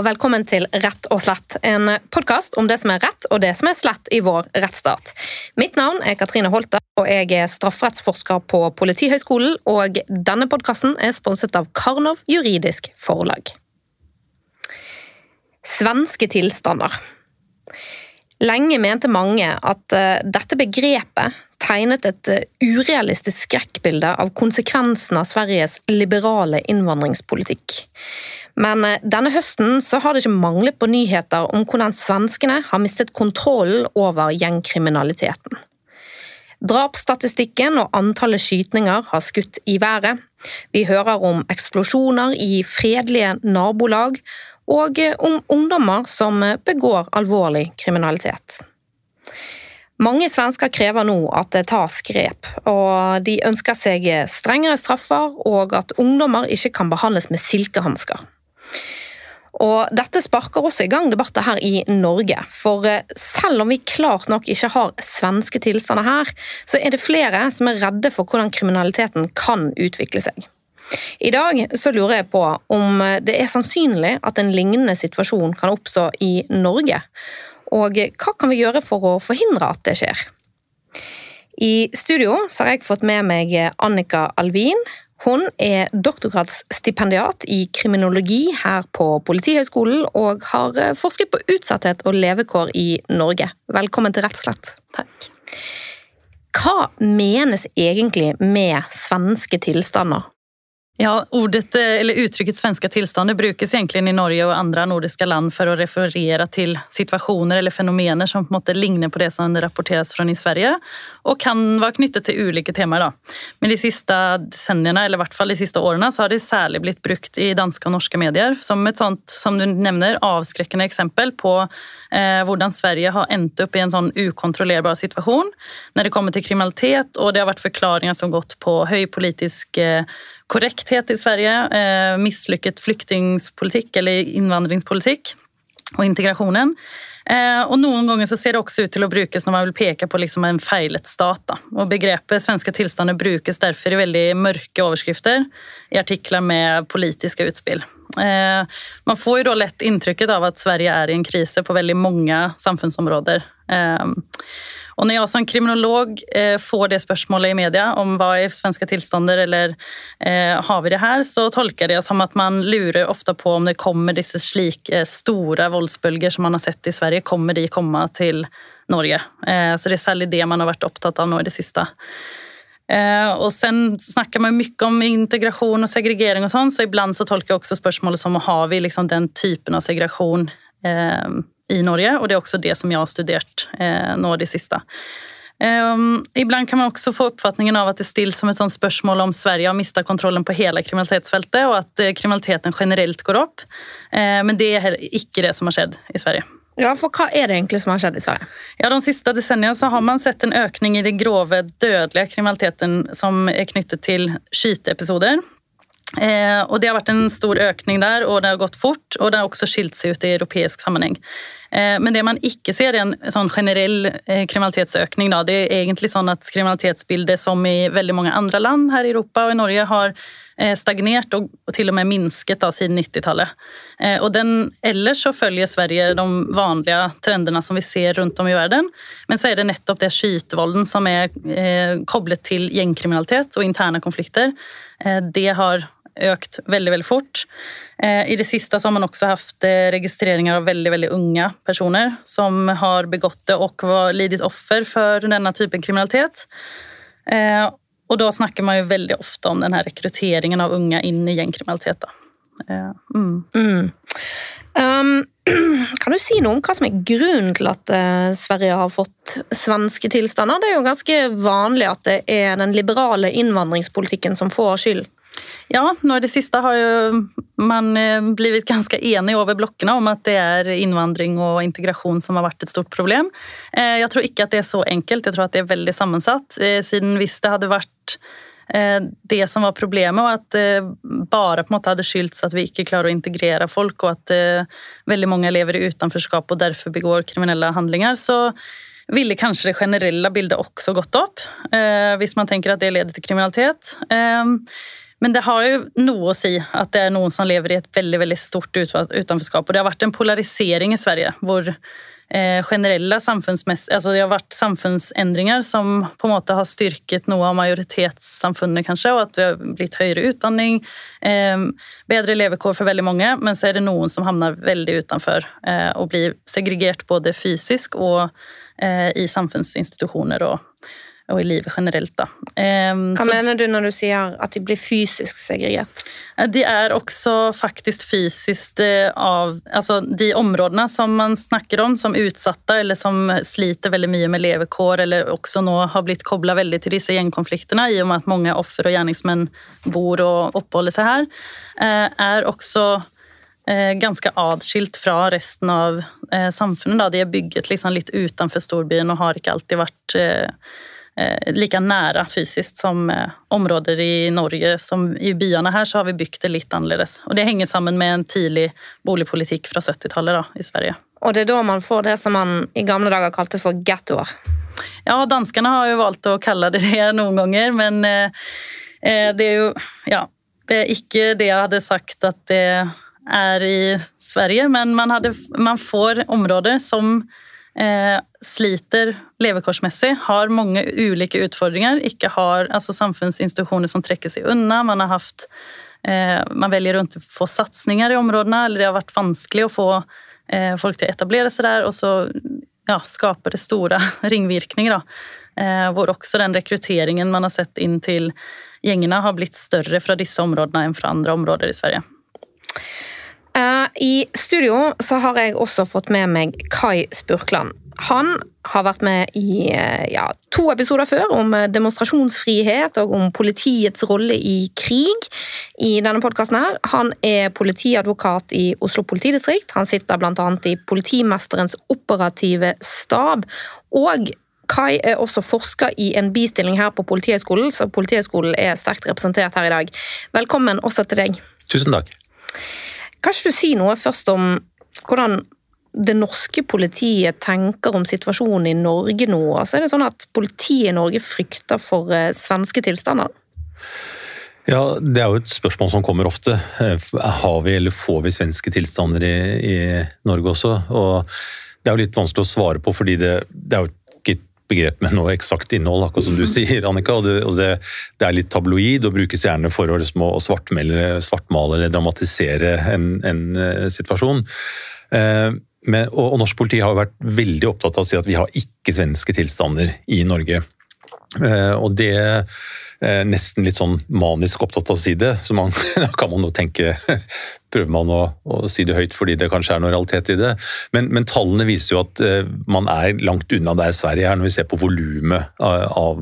og velkommen til Rett og slett, en podkast om det som er rett og det som er slett i vår rettsstat. Mitt navn er Katrine Holte, og jeg er strafferettsforsker på Politihøgskolen. Og denne podkasten er sponset av Karnov juridisk forlag. Svenske tilstander. Lenge mente mange at uh, dette begrepet tegnet et uh, urealistisk skrekkbilde av konsekvensen av Sveriges liberale innvandringspolitikk. Men uh, denne høsten så har det ikke manglet på nyheter om hvordan svenskene har mistet kontrollen over gjengkriminaliteten. Drapsstatistikken og antallet skytninger har skutt i været. Vi hører om eksplosjoner i fredelige nabolag, og om ungdommer som begår alvorlig kriminalitet. Mange svensker krever nå at det tas grep, og de ønsker seg strengere straffer og at ungdommer ikke kan behandles med silkehansker. Og Dette sparker også i gang debatter her i Norge. For selv om vi klart nok ikke har svenske tilstander her, så er det flere som er redde for hvordan kriminaliteten kan utvikle seg. I dag så lurer jeg på om det er sannsynlig at en lignende situasjon kan oppstå i Norge. Og hva kan vi gjøre for å forhindre at det skjer? I studio har jeg fått med meg Annika Alvin. Hun er doktorgradsstipendiat i kriminologi her på Politihøgskolen, og har forsket på utsatthet og levekår i Norge. Velkommen til Rett og slett. Takk. Hva menes egentlig med svenske tilstander? Ja, ordet, eh, eller Uttrykket svenska tilstander' brukes egentlig i Norge og andre nordiske land for å referere til situasjoner eller fenomener som på en måte ligner på det som rapporteres fra i Sverige, og kan være knyttet til ulike temaer. Da. Men de siste decenniene, eller i hvert fall de siste årene, så har det særlig blitt brukt i danske og norske medier som et sånt, som du nevner, avskrekkende eksempel på eh, hvordan Sverige har endt opp i en sånn ukontrollerbar situasjon når det kommer til kriminalitet, og det har vært forklaringer som gått på høy politisk eh, korrekthet i Sverige, eh, mislykket flyktningpolitikk eller innvandringspolitikk og integrasjonen. Eh, og Noen ganger så ser det også ut til å brukes når man vil peke på liksom en feilet stat. Da. Og Begrepet svenske tilstander brukes derfor i veldig mørke overskrifter i artikler med politiske utspill. Eh, man får jo da lett inntrykket av at Sverige er i en krise på veldig mange samfunnsområder. Eh, og når jeg som kriminolog eh, får det spørsmålet i media om hva er svenske tilstander, eller eh, har vi det her, så tolker jeg det som at man lurer ofte på om det kommer disse slike store voldsbølger som man har sett i Sverige, kommer de komme til Norge. Eh, så det er særlig det man har vært opptatt av nå i det siste. Eh, og sen snakker man mye om integrasjon og segregering, og sånn, så iblant så tolker jeg også spørsmålet som har vi liksom den typen av segregasjon eh, i Norge, og det er også det som jeg har studert eh, nå det siste. Um, ibland kan man også få oppfatningen av at det stilles som et sånt spørsmål om Sverige har mistet kontrollen på hele kriminalitetsfeltet, og at eh, kriminaliteten generelt går opp. Eh, men det er ikke det som har skjedd i Sverige. Ja, for Hva er det egentlig som har skjedd i Sverige? Ja, De siste decenniene så har man sett en økning i den grove, dødelige kriminaliteten som er knyttet til skyteepisoder. Eh, og Det har vært en stor økning der, og det har gått fort. Og det har også skilt seg ut i europeisk sammenheng. Eh, men det man ikke ser, er en sånn generell eh, kriminalitetsøkning. Det er egentlig sånn at kriminalitetsbildet, som i veldig mange andre land her i Europa og i Norge, har eh, stagnert og, til og med minsket da, siden 90-tallet. Eh, og den, ellers så følger Sverige de vanlige trendene som vi ser rundt om i verden. Men så er det nettopp det skytevolden som er koblet til gjengkriminalitet og interne konflikter. det har økt veldig veldig fort. Eh, I det siste har man også hatt eh, registreringer av veldig veldig unge personer som har begått det og var lidit offer for denne typen kriminalitet. Eh, og da snakker man jo veldig ofte om denne rekrutteringen av unge inn i gjengkriminalitet. Mm. Mm. Um, kan du si noe om hva som er grunnen til at Sverige har fått svenske tilstander? Det er jo ganske vanlig at det er den liberale innvandringspolitikken som får skyld. Ja, nå i det siste har jo man blitt blivit ganske enig over blokkene om at det er innvandring og integrasjon som har vært et stort problem. Eh, jeg tror ikke at det er så enkelt, jeg tror at det er veldig sammensatt. Eh, siden hvis det hadde vært det som var problemet, og at det bare på en måte hadde skyldtes at vi ikke klarer å integrere folk, og at veldig mange lever i utenforskap og derfor begår kriminelle handlinger, så ville kanskje det generelle bildet også gått opp. Hvis man tenker at det leder til kriminalitet. Men det har jo noe å si at det er noen som lever i et veldig, veldig stort utenforskap. Og det har vært en polarisering i Sverige hvor eh, generelle altså Det har vært samfunnsendringer som på en måte har styrket noe av majoritetssamfunnet, kanskje, og at det har blitt høyere utdanning, eh, bedre levekår for veldig mange, men så er det noen som havner veldig utenfor eh, og blir segregert både fysisk og eh, i samfunnsinstitusjoner og og i livet generelt. Da. Um, Hva så, mener du når du sier at de blir fysisk segregert? De er også faktisk fysisk eh, av Altså de områdene som man snakker om som utsatte, eller som sliter veldig mye med levekår, eller også nå har blitt kobla veldig til disse gjengkonfliktene, i og med at mange offer og gjerningsmenn bor og oppholder seg her, eh, er også eh, ganske adskilt fra resten av samfunnet. Da. De er bygget liksom litt utenfor storbyen og har ikke alltid vært Eh, like nære fysisk som eh, områder i Norge. Som I byene her så har vi bygd det litt annerledes. Og det henger sammen med en tidlig boligpolitikk fra 70-tallet i Sverige. Og det er da man får det som man i gamle dager kalte for gettoer? Ja, danskene har jo valgt å kalle det det noen ganger, men eh, det er jo Ja. Det er ikke det jeg hadde sagt at det er i Sverige, men man, hadde, man får områder som sliter levekårsmessig, har mange ulike utfordringer, ikke har altså, samfunnsinstitusjoner som trekker seg unna. Man har haft eh, man velger å ikke få satsinger i områdene, eller det har vært vanskelig å få eh, folk til å etablere seg der, og så ja, skaper det store ringvirkninger. Da. Eh, hvor også den rekrutteringen man har sett inn til gjengene, har blitt større fra disse områdene enn fra andre områder i Sverige. Uh, I studio så har jeg også fått med meg Kai Spurkland. Han har vært med i uh, ja, to episoder før om uh, demonstrasjonsfrihet og om politiets rolle i krig. i denne podcasten Han er politiadvokat i Oslo politidistrikt. Han sitter bl.a. i politimesterens operative stab. Og Kai er også forsker i en bistilling her på Politihøgskolen, så Politihøgskolen er sterkt representert her i dag. Velkommen også til deg. Tusen takk. Kan ikke du si noe først om hvordan det norske politiet tenker om situasjonen i Norge nå? Altså er det sånn at politiet i Norge frykter for eh, svenske tilstander? Ja, Det er jo et spørsmål som kommer ofte. Eh, har vi eller får vi svenske tilstander i, i Norge også? Og Det er jo litt vanskelig å svare på, fordi det, det er jo begrep med noe eksakt innhold, akkurat som du sier, Annika. og, det, og det, det, er litt tabloid og brukes gjerne for å, liksom, svartmale, eller dramatisere en, en uh, situasjon. Uh, men, og, og, norsk politi har vært veldig opptatt av å si at vi har ikke svenske tilstander i Norge. Uh, og det Eh, nesten litt sånn manisk opptatt av å si det. Så man, da kan man jo tenke Prøver man å, å, si det høyt fordi det kanskje er noe realitet i det. Men, men tallene viser jo at uh, man er langt unna der Sverige er når vi ser på volumet av, av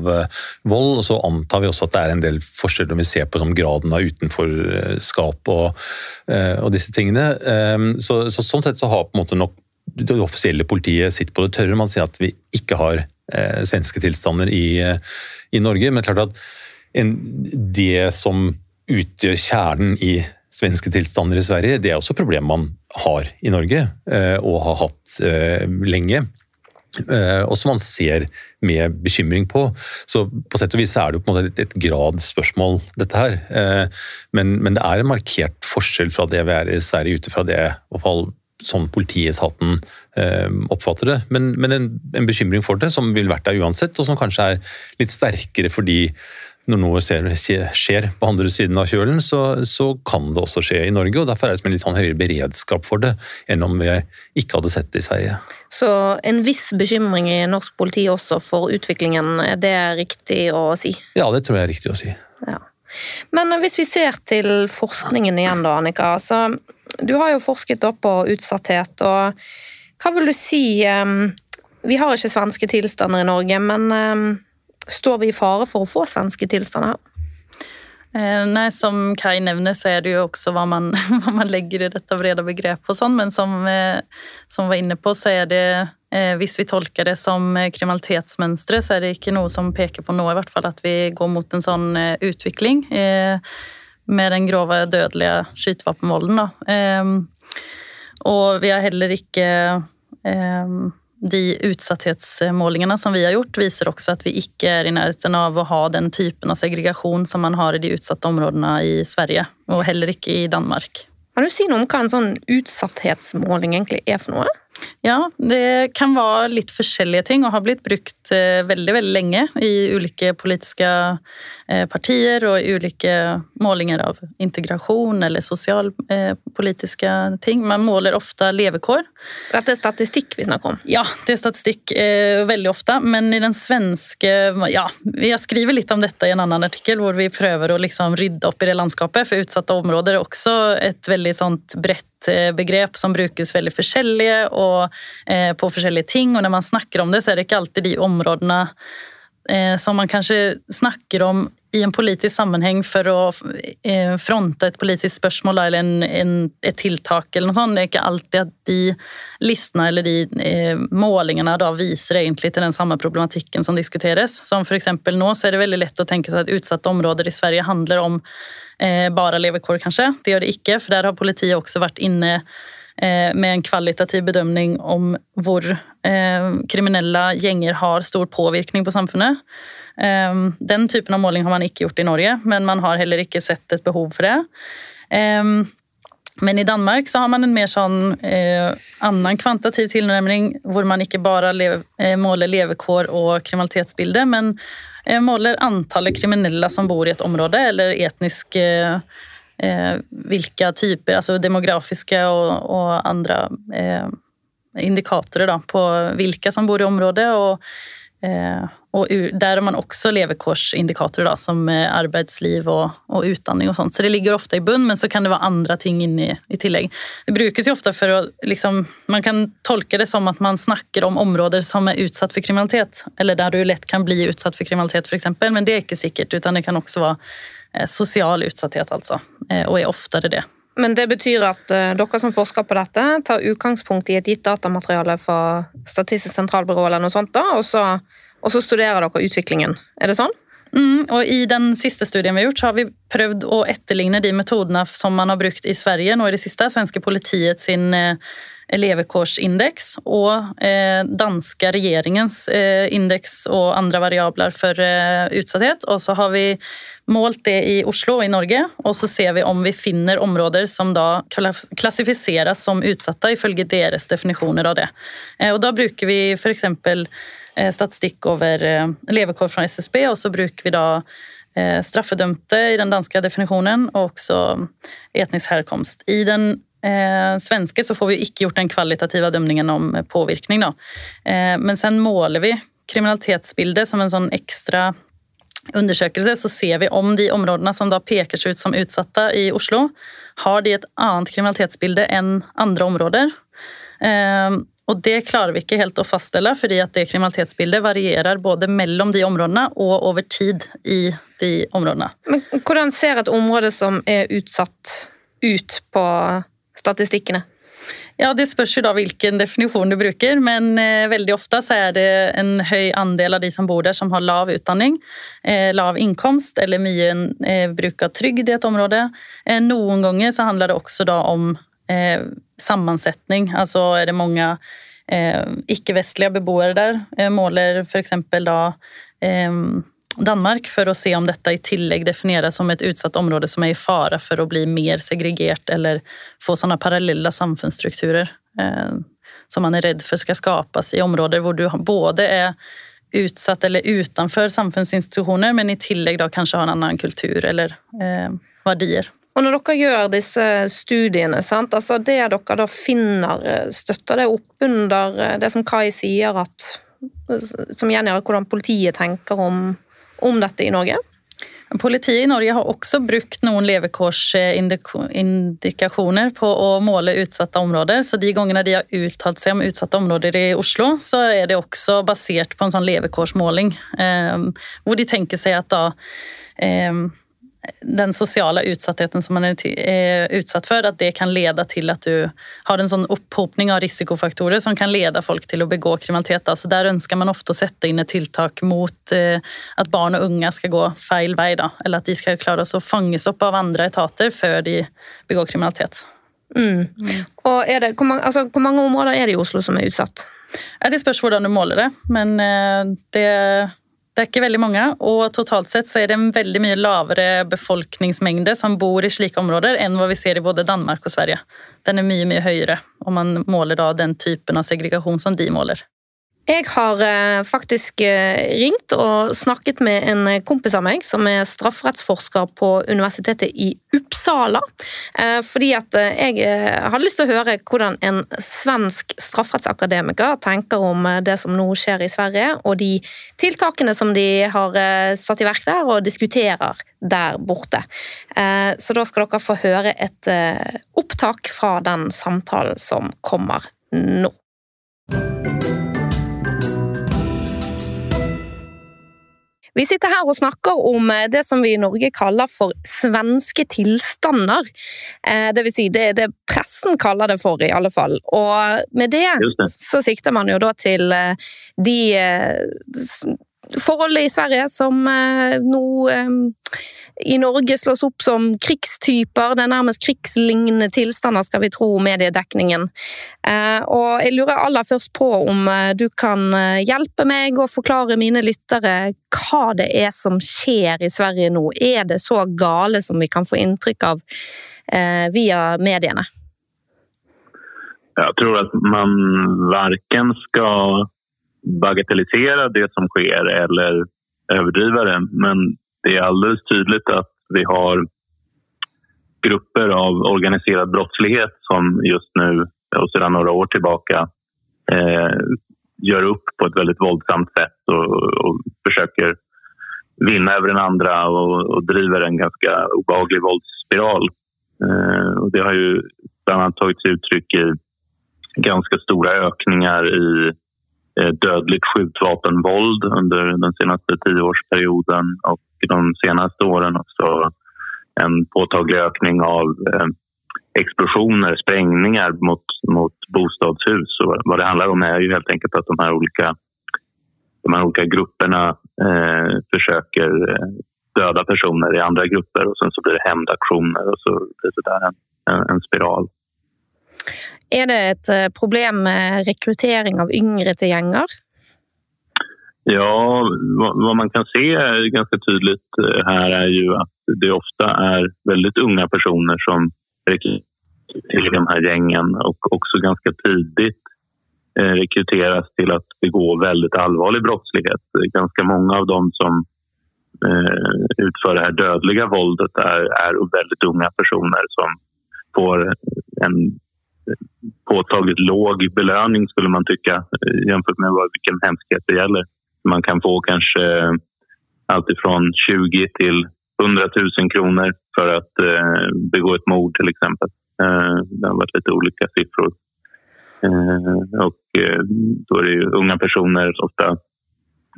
vold. Og så antar vi også at det er en del forskjeller når vi ser på sånn, graden av utenforskap og, og disse tingene. Så, så, sånn sett så har på en måte nok det offisielle politiet sitt på det tørre. Man sier at vi ikke har svenske tilstander i, i Norge. Men klart at en, det som utgjør kjernen i svenske tilstander i Sverige, det er også problemet man har i Norge, eh, og har hatt eh, lenge. Eh, og som man ser med bekymring på. Så på sett og vis er det jo på en måte et, gradsspørsmål, dette her. Men, men, det er en markert forskjell fra det vi er i Sverige, ut ifra det i hvert fall sånn politietaten oppfatter det. Men, men en, en, bekymring for det, som ville vært der uansett, og som kanskje er litt sterkere fordi når noe skjer på andre siden av kjølen, så, så, kan det også skje i Norge. og Derfor er det som en litt sånn høyere beredskap for det enn om vi ikke hadde sett det i Sverige. Så en viss bekymring i norsk politi også for utviklingen, er det riktig å si? Ja, det tror jeg er riktig å si. Ja. Men hvis vi ser til forskningen igjen, da, Annika. Så du har jo forsket på utsatthet. og Hva vil du si Vi har ikke svenske tilstander i Norge, men Står vi i fare for å få svenske tilstander? Eh, nei, Som Kai nevner, så er det jo også hva man, hva man legger i dette brede begrepet. og sånn, Men som, vi som var inne på, så er det eh, hvis vi tolker det som kriminalitetsmønstre, så er det ikke noe som peker på noe, i hvert fall at vi går mot en sånn utvikling med den grove, dødelige skytevåpenvolden. Og vi har heller ikke de utsatthetsmålingene som vi har gjort, viser også at vi ikke er i nærheten av å ha den typen av segregation som man har i de utsatte områdene i Sverige, og heller ikke i Danmark. Kan du si noe om hva en sånn utsatthetsmåling egentlig er for noe? Ja, det kan være litt forskjellige ting og har blitt brukt eh, veldig veldig lenge i ulike politiske partier og ulike målinger av integrasjon eller sosialpolitiske eh, ting. Man måler ofte levekår. Dette er statistikk vi snakker om? Ja, det er statistikk veldig ofte. Men i den svenske ja, Vi har skrevet litt om dette i en annen artikkel hvor vi prøver å liksom rydde opp i det landskapet. For utsatte områder er også et veldig sånt bredt begrep som brukes veldig forskjellige og eh, på forskjellige ting. Og når man snakker om det, så er det ikke alltid de områdene eh, som man kanskje snakker om i en politisk sammenheng for å eh, fronte et politisk spørsmål eller en, en, et tiltak. eller noe sånt. Det er ikke alltid at de listene eller de eh, målingene da viser egentlig til den samme problematikken som diskuteres. Som for nå så er det veldig lett å tenke seg at utsatte områder i Sverige handler om eh, bare levekår, kanskje. Det gjør det ikke, for der har politiet også vært inne med en kvalitativ bedømning om hvor eh, kriminelle gjenger har stor påvirkning på samfunnet. Eh, den typen av måling har man ikke gjort i Norge, men man har heller ikke sett et behov for det. Eh, men i Danmark så har man en mer sånn eh, annen kvantitativ tilnærming, hvor man ikke bare lev, eh, måler levekår og kriminalitetsbilde, men Eh, måler antallet kriminelle som bor i et område, eller etnisk eh, eh, Hvilke typer, altså demografiske og, og andre eh, indikatorer da, på hvilke som bor i området. og Eh, og der har man også levekårsindikatorer, da, som arbeidsliv og, og, utdanning og sånt. Så det ligger ofte i bunn, men så kan det være andre ting inni i tillegg. Det brukes jo ofte for å liksom, Man kan tolke det som at man snakker om områder som er utsatt for kriminalitet, eller der du lett kan bli utsatt for kriminalitet, f.eks., men det er ikke sikkert. utan det kan også være eh, sosial utsatthet, altså, eh, og er oftere det. Men det betyr at uh, dere som forsker på dette, tar utgangspunkt i et gitt datamateriale fra Statistisk sentralbyrå eller noe sånt, da, og så, og så studerer dere utviklingen. Er det sånn? Mm, og I den siste studien vi har gjort, så har vi prøvd å etterligne de metodene som man har brukt i Sverige nå i det siste. Svenske politiet sin levekårsindeks og eh, danske regjeringens eh, indeks og andre variabler for eh, utsatthet. Og så har vi målt det i Oslo og i Norge, og så ser vi om vi finner områder som da klassifiseres som utsatte ifølge deres definisjoner av det. Og da bruker vi f.eks. Statistikk over levekår fra SSB, og så bruker vi da straffedømte i den danske definisjonen, og også etnisk herkomst. I den eh, svenske så får vi ikke gjort den kvalitative dømningen om påvirkning. Da. Eh, men sen måler vi kriminalitetsbildet som en sånn ekstra undersøkelse, så ser vi om de områdene som da peker seg ut som utsatte i Oslo, har de et annet kriminalitetsbilde enn andre områder. Eh, og det klarer vi ikke helt å faststille, fordi at det kriminalitetsbildet varierer både mellom de områdene og over tid i de områdene. Men hvordan ser et område som er utsatt ut på statistikkene? Ja, Det spørs jo da hvilken definisjon du bruker, men eh, veldig ofte så er det en høy andel av de som bor der som har lav utdanning, eh, lav inkomst eller mye eh, bruk av trygd i et område. Eh, noen ganger så handler det også da om eh, sammensetning, altså er det mange eh, ikke-vestlige beboere der. måler f.eks. da Danmark for å se om dette i tillegg defineres som et utsatt område som er i fare for å bli mer segregert eller få sånne parallelle samfunnsstrukturer eh, som man er redd for skal skapes i områder hvor du både er utsatt eller utenfor samfunnsinstitusjoner, men i tillegg da kanskje har en annen kultur eller eh, verdier. Og når dere gjør disse studiene, sant? Altså det dere da finner, eh, støtter det opp under eh, det som Kai sier, at, som gjengjør hvordan politiet tenker om om dette i Norge? Politiet i Norge har også brukt noen levekårsindikasjoner på å måle utsatte områder. Så de gangene de har uttalt seg om utsatte områder i Oslo, så er det også basert på en sånn levekårsmåling. Eh, hvor de tenker seg at da eh, den sosiale utsattheten som man er utsatt for, at det kan lede til at du har en sånn opphopning av risikofaktorer som kan lede folk til å begå kriminalitet. Altså der ønsker man ofte å sette inn et tiltak mot eh, at barn og unge skal gå feil vei. Da. Eller at de skal klare å fanges opp av andre etater før de begår kriminalitet. Mm. Og det, hvor, mange, altså, hvor mange områder er det i Oslo som er utsatt? Det spørs hvordan du måler det, men eh, det dekker veldig mange. Og totalt sett så er det en veldig mye lavere befolkningsmengde som bor i slike områder enn hva vi ser i både Danmark og Sverige. Den er mye, mye høyere om man måler da den typen av segregasjon som de måler. Jeg har eh, faktisk eh, ringt og snakket med en kompis av meg som er strafferettsforsker på Universitetet i Uppsala. Eh, fordi at jeg hadde lyst til å høre hvordan en svensk strafferettsakademiker tenker om det som nå skjer i Sverige, og de tiltakene som de har satt i verk der og diskuterer der borte. Så da skal dere få høre et opptak fra den samtalen som kommer nå. Vi sitter her og snakker om eh, det som vi i Norge kaller for svenske tilstander. Eh, det vil si, det det pressen kaller det for, i alle fall. Og med det, det. så sikter man jo da til eh, de forholdene i Sverige som nå i Norge slås opp som krigstyper. Det er nærmest krigslignende tilstander, skal vi tro mediedekningen. Eh, og jeg lurer aller først på om eh, du kan eh, hjelpe meg å forklare mine lyttere hva det er som skjer i Sverige nå. Er det så gale som vi kan få inntrykk av via mediene? Jeg tror at man verken skal bagatellisere det som sker eller överdriva det. Men det är alldeles tydligt att vi har grupper av organiserad brottslighet som just nu och sedan några år tillbaka eh, gör upp på ett väldigt våldsamt sätt och, och försöker vinna över den andra och, och driver en ganska obehaglig våldsspiral. Eh, och det har ju bland annat tagit sig uttryck i ganska stora ökningar i dödligt skjutvapenvåld under den senaste tioårsperioden och de senaste åren också en påtaglig ökning av eh, explosioner, sprängningar mot, mot bostadshus. Och vad det handlar om är ju helt enkelt att de här olika, de här olika grupperna eh, försöker eh, döda personer i andra grupper och sen så blir det hämndaktioner och så blir det där en, en, en spiral. Er det et eh, problem med rekruttering av yngre til gjenger? Ja, vad man kan se ganska tydligt eh, här är ju det ofta är väldigt unga personer som till de här gängen och också ganska tidigt eh, rekryteras till att begå väldigt allvarlig brottslighet. Ganska många av dem som utför det här dödliga våldet är, är väldigt unga personer som får en påtagligt låg belöning skulle man tycka jämfört med vilken hemskhet det gäller. Man kan få kanske eh, alltifrån 20 till 100 000 kronor för att eh, begå ett mord till exempel. Eh, det har varit lite olika siffror. Och då är det unga personer, ofta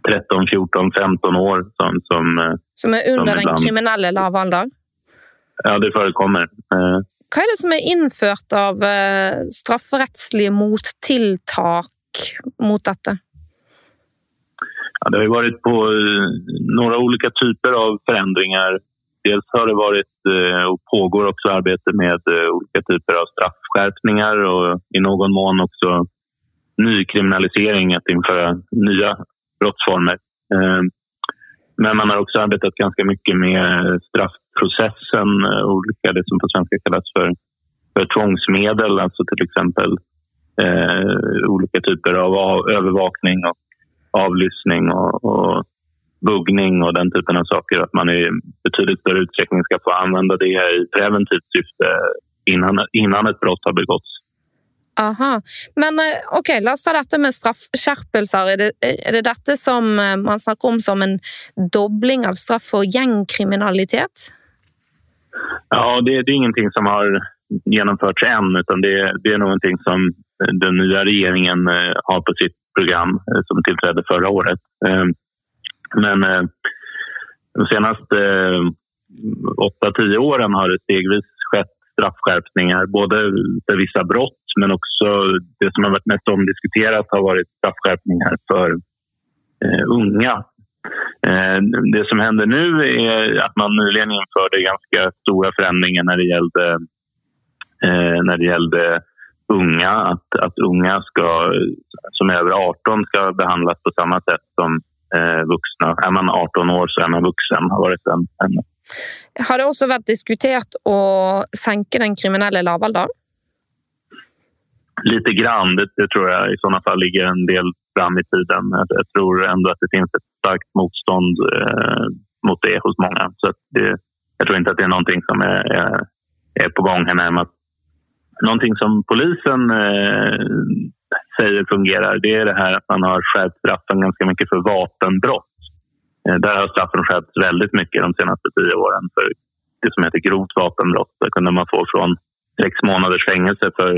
13, 14, 15 år som... Som, som är under som den kriminelle lavalder? Ja, det forekommer. Hva er det som er innført av strafferettslige mottiltak mot dette? Ja, det har vært på noen ulike typer av forandringer. Dels har det vært og pågår også arbeidet med ulike typer av straffskärpningar og i noen mån også nykriminalisering, å innføre nye brottsformer. Men man har også arbeidet ganske mye med straffprocessen, olika det som på svenska kallas för, för tvångsmedel, alltså till exempel eh, olika typer av övervakning och avlyssning och, och buggning och den typen av saker. Att man i betydligt större utsträckning ska få använda det i preventivt syfte innan, innan ett brott har begåtts. Aha. Men eh, ok, la oss ta dette med straffskjerpelser. Er det, er det dette som eh, man snakker om som en dobling av straff for gjengkriminalitet? Ja, det, det är ingenting som har genomförts än utan det, det är någonting som den nya regeringen eh, har på sitt program eh, som tillträdde förra året. Eh, men eh, de senaste 8-10 åren har det stegvis skett straffskärpningar, både för vissa brott men också det som har varit mest omdiskuterat har varit straffskärpningar för unga. Det som händer nu är att man nyligen införde ganska stora förändringar när det gällde, när det gällde unga, att, att unga ska, som är över 18 ska behandlas på samma sätt som eh, vuxna. Er man 18 år så er man vuxen. har vært en, en. Har det også vært diskutert å senke den kriminelle lavalderen? Lite grann. Det, det, tror jeg i sånne fall ligger en del fram i tiden. Jag tror ändå att det finns ett starkt motstånd eh, mot det hos många. Så det, jag tror inte att det är någonting som är, är, är på gång här närmast. Någonting som polisen eh, säger fungerar det är det här att man har skärpt straffen ganska mycket för vapenbrott. Eh, där har straffen skärpts väldigt mycket de senaste tio åren för det som heter grovt vapenbrott. Där kunde man få från sex månaders fängelse för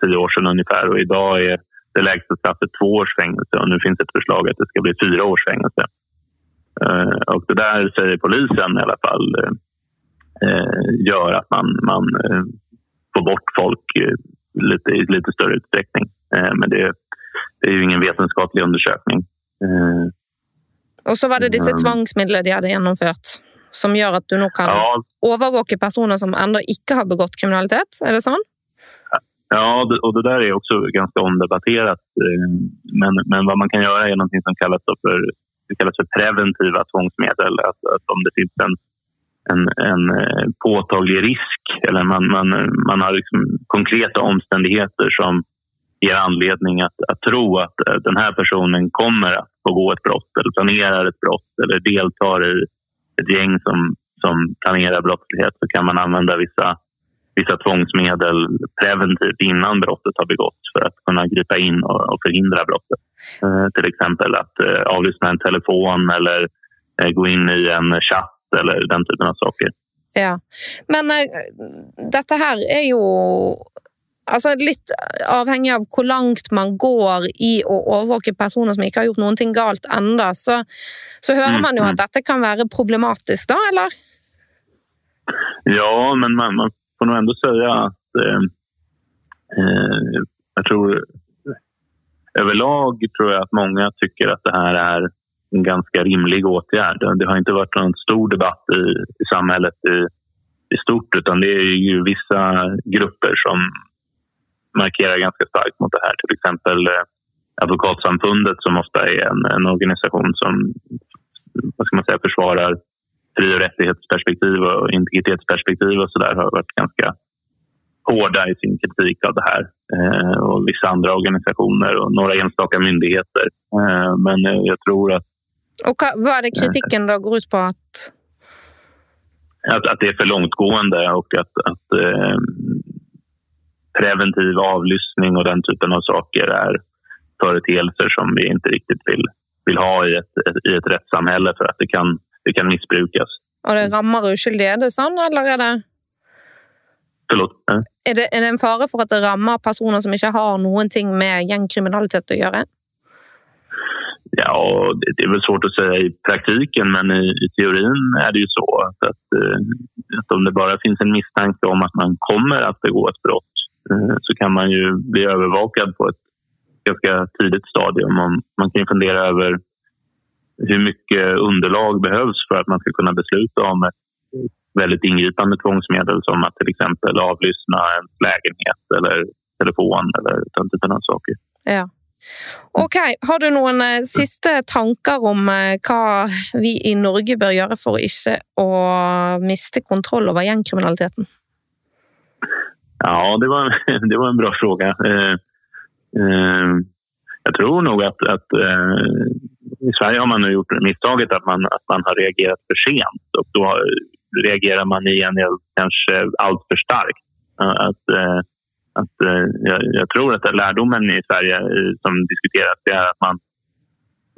tio år sedan ungefär och idag är det lägsta straffet två års fängelse och nu finns ett förslag att det ska bli fyra års fängelse. Eh, och det där säger polisen i alla fall eh, gör att man, man får bort folk eh, lite, i lite större utsträckning. Eh, men det, det, är ju ingen vetenskaplig undersökning. Eh, och så var det disse tvangsmidler de hadde gjennomført, som gjør at du nog kan ja. overvåke personer som ändå ikke har begått kriminalitet? Er det sånn? Ja, och det där är också ganska omdebatterat. Men, men vad man kan göra är någonting som kallas för, det kallas för preventiva tvångsmedel. Att, att om det finns en en, en eh, påtaglig risk eller man, man, man har liksom konkreta omständigheter som ger anledning att, att tro att eh, den här personen kommer att begå ett brott eller planerar ett brott eller deltar i ett gäng som, som planerar brottslighet så kan man använda vissa, vissa tvångsmedel preventivt innan brottet har begåtts för att kunna gripa in och, förhindra brottet. Eh, till exempel att eh, avlyssna en telefon eller eh, gå in i en chatt eller den typen av saker. Ja, Men dette her er jo altså litt avhengig av hvor langt man går i å overvåke personer som ikke har gjort noen ting galt enda, så, så hører man jo at mm-hmm. dette kan være problematisk, da, eller? Ja, men man, man får nog ändå säga att eh, eh, jag tror överlag tror jag att många tycker att det här är en ganska rimlig åtgärd. Det har inte varit någon stor debatt i, i samhället i, i stort utan det är ju vissa grupper som markerar ganska starkt mot det här. Till exempel eh, Advokatsamfundet som ofta är en, en organisation som vad ska man säga, försvarar fri och rättighetsperspektiv och integritetsperspektiv och så där har varit ganska hårda i sin kritik av det här. Eh, och vissa andra organisationer och några enstaka myndigheter. Eh, men jag tror att Och vad är det kritiken då går ut på? Att, att, att det är för långtgående och att, att eh, preventiv avlyssning och den typen av saker är företeelser som vi inte riktigt vill, vill ha i ett, i ett rättssamhälle för att det kan, det kan missbrukas. Og det rammer uskyldige, er det sånn, eller er det Förlåt? Er det, er det en fare for at det rammer personer som ikke har noen ting med gjengkriminalitet å gjøre? Ja, det er vel svårt å si i praktiken, men i, i teorien er det jo så at, at, att, om det bare finnes en mistanke om at man kommer å begå et brott eh, så kan man jo bli overvåket på et ganske tidlig stadium. Man kan jo fundere över hur mycket underlag behövs för att man ska kunna besluta om ett väldigt ingripande tvångsmedel som att till exempel avlyssna en lägenhet eller telefon eller den typen av saker. Ja. Ok, Har du noen eh, siste tanker om eh, hva vi i Norge bør gjøre for ikke å miste kontroll over gjengkriminaliteten? Ja, det var, det var en bra fråga. Jeg tror nog at, att i Sverige har man nu gjort misstaget att man, att man har reagerat för sent och då reagerar man i gengäld kanske allt för starkt. Att, att, eh, jag, jag, tror att lärdomen i Sverige eh, som diskuteras är att man,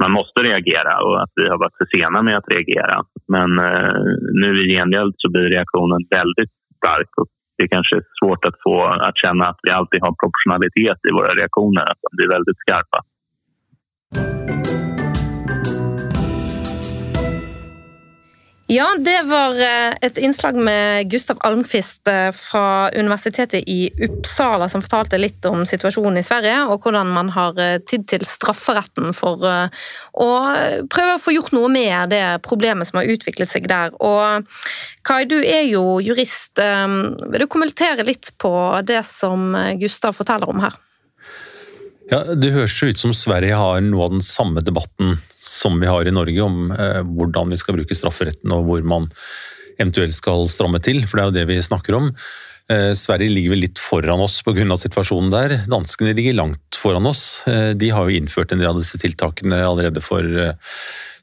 man måste reagera och att vi har varit för sena med att reagera. Men eh, nu i gengäld så blir reaktionen väldigt stark och det är kanske svårt att få att känna att vi alltid har proportionalitet i våra reaktioner, att de blir väldigt skarpa. Ja, det var eh, et innslag med Gustav Almqvist eh, fra Universitetet i Uppsala som fortalte litt om situasjonen i Sverige, og hvordan man har eh, tydd til strafferetten for å prøve å få gjort noe med det problemet som har utviklet seg der. Og Kai, du er jo jurist. Vil du kommentere litt på det som Gustav forteller om her? Ja, Det høres ut som Sverige har noe av den samme debatten som vi har i Norge, om eh, hvordan vi skal bruke strafferetten og hvor man eventuelt skal stramme til, for det er jo det vi snakker om. Eh, Sverige ligger vel litt foran oss pga. situasjonen der. Danskene ligger langt foran oss. Eh, de har jo innført en del av disse tiltakene allerede for eh,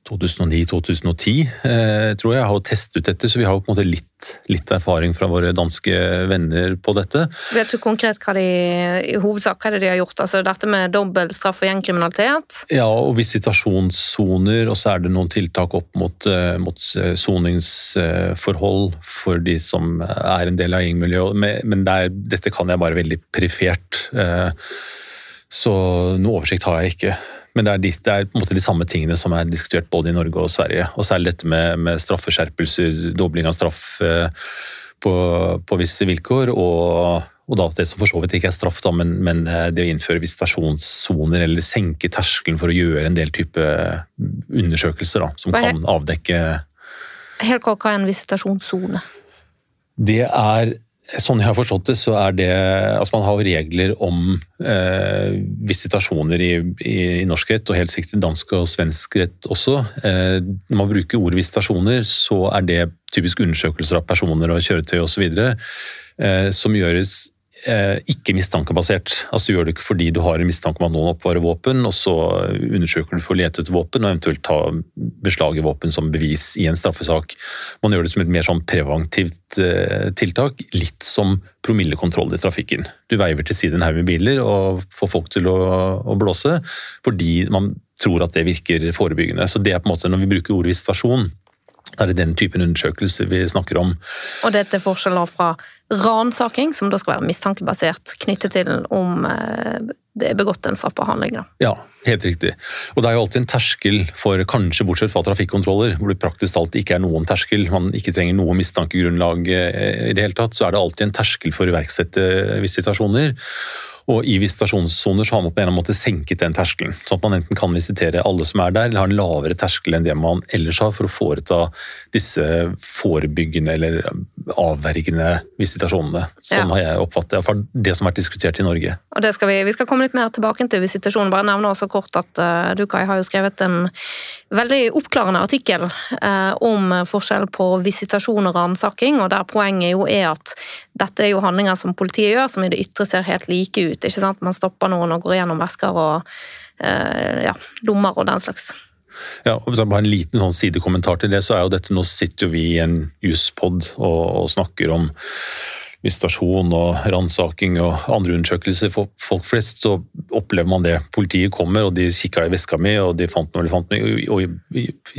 2009-2010, eh, tror jeg, har testet ut dette, så vi har på en måte litt, litt, erfaring fra våre danske venner på dette. Vet du konkret hva de i hovedsak hva de har gjort? Altså Dette med dobbeltstraff og gjengkriminalitet? Ja, og visitasjonssoner, og så er det noen tiltak opp mot, eh, mot eh, soningsforhold for de som er en del av gjengmiljøet. Men det er, dette kan jeg bare veldig perifert, så noe oversikt har jeg ikke. Men det er, de, det er, på en måte de samme tingene som er diskutert både i Norge og Sverige. Og særlig dette med, med straffeskjerpelser, dobling av straff eh, på, på, visse vilkår. Og, og da det som for så vidt ikke er straff, da, men, men eh, det å innføre visitasjonssoner eller senke terskelen for å gjøre en del type undersøkelser da, som kan avdekke Helt kort, hva er en visitasjonssone? Det er Sånn jeg har forstått det, så er det altså Man har regler om eh, visitasjoner i, i, i, norsk rett, og helt sikkert dansk og svensk rett også. Eh, når man bruker ordet visitasjoner, så er det typisk undersøkelser av personer og kjøretøy osv. Eh, som gjøres Eh, ikke mistankebasert. Altså Du gjør det ikke fordi du har en mistanke om at noen oppvarer våpen, og så undersøker du for å lete etter våpen, og eventuelt ta beslag i våpen som bevis i en straffesak. Man gjør det som et mer sånn preventivt eh, tiltak, litt som promillekontroll i trafikken. Du veiver til side en haug med biler og får folk til å, å blåse, fordi man tror at det virker forebyggende. Så det er på en måte, Når vi bruker ordet visitasjon, er det den typen undersøkelser vi snakker om. Og dette er forskjell fra ransaking, som da skal være mistankebasert, knyttet til om eh, det er begått en straffbar handling. Ja, helt riktig. Og det er jo alltid en terskel for, kanskje bortsett fra trafikkontroller, hvor det praktisk talt ikke er noen terskel, man ikke trenger noe mistankegrunnlag eh, i det hele tatt, så er det alltid en terskel for å iverksette visitasjoner. Og i visitasjonssoner så har man på en eller annen måte senket den terskelen. Sånn at man enten kan visitere alle som er der, eller har en lavere terskel enn det man ellers har for å foreta disse forebyggende eller avvergende visitasjonene. Sånn ja. har jeg oppfattet iallfall det som har vært diskutert i Norge. Og det skal vi, vi skal komme litt mer tilbake til visitasjonen. Bare nevne også kort at uh, du Kai har jo skrevet en veldig oppklarende artikkel eh, om forskjell på visitasjon og ransaking, og der poenget jo er at dette er jo handlinger som politiet gjør, som i det ytre ser helt like ut ikke sant? Man stopper noen og går gjennom vesker og eh, ja, lommer og den slags. Ja, og Bare en liten sånn sidekommentar til det, så er jo dette, Nå sitter jo vi i en juspod og, og snakker om visitasjon og ransaking og andre undersøkelser for folk flest, så opplever man det. Politiet kommer, og de kikka i veska mi, og de fant noe, fant noe og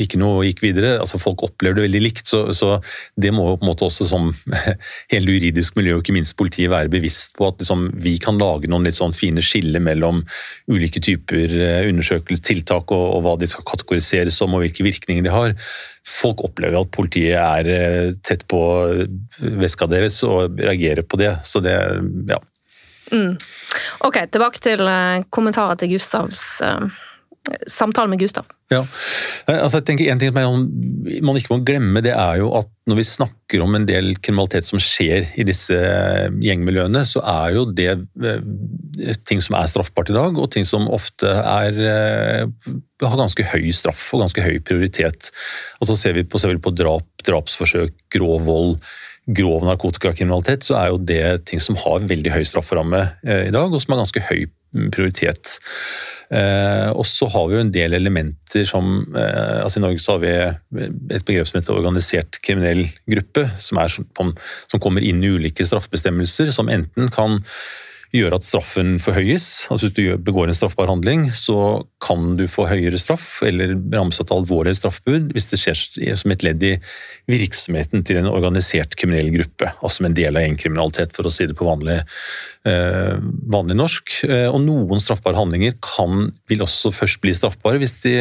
ikke noe gikk videre. Altså, folk opplever det veldig likt, så, så, det må jo på en måte også som hele juridisk miljø, og ikke minst politiet, være bevisst på at liksom, vi kan lage noen litt sånn fine skiller mellom ulike typer eh, undersøkelser, tiltak, og, og hva de skal kategoriseres som, og hvilke virkninger de har folk opplever at politiet er eh, tett på veska deres og reagerer på det. Så det, ja. Mm. Ok, tilbake til eh, kommentarer til Gustavs samtale med Gustav. Ja, altså jeg tenker En ting som man ikke må glemme, det er jo at når vi snakker om en del kriminalitet som skjer i disse gjengmiljøene, så er jo det ting som er straffbart i dag, og ting som ofte er, har ganske høy straff og ganske høy prioritet. Altså Ser vi på, ser vi på drap, drapsforsøk, grov vold, grov narkotikakriminalitet, så er jo det ting som har veldig høy strafferamme i dag, og som har ganske høy prioritet. Eh, og så har vi jo en del elementer som eh, altså I Norge så har vi et begrep som heter organisert kriminell gruppe, som, er, som kommer inn i ulike straffebestemmelser, som enten kan gjøre at straffen forhøyes. Altså Hvis du begår en straffbar handling, så kan du få høyere straff eller ramsatt alvorlig straffbud hvis det skjer som et ledd i virksomheten til en organisert kriminell gruppe. Altså som en del av gjengkriminalitet, for å si det på vanlig, eh, vanlig norsk. Eh, og noen straffbare handlinger kan, vil også først bli straffbare hvis de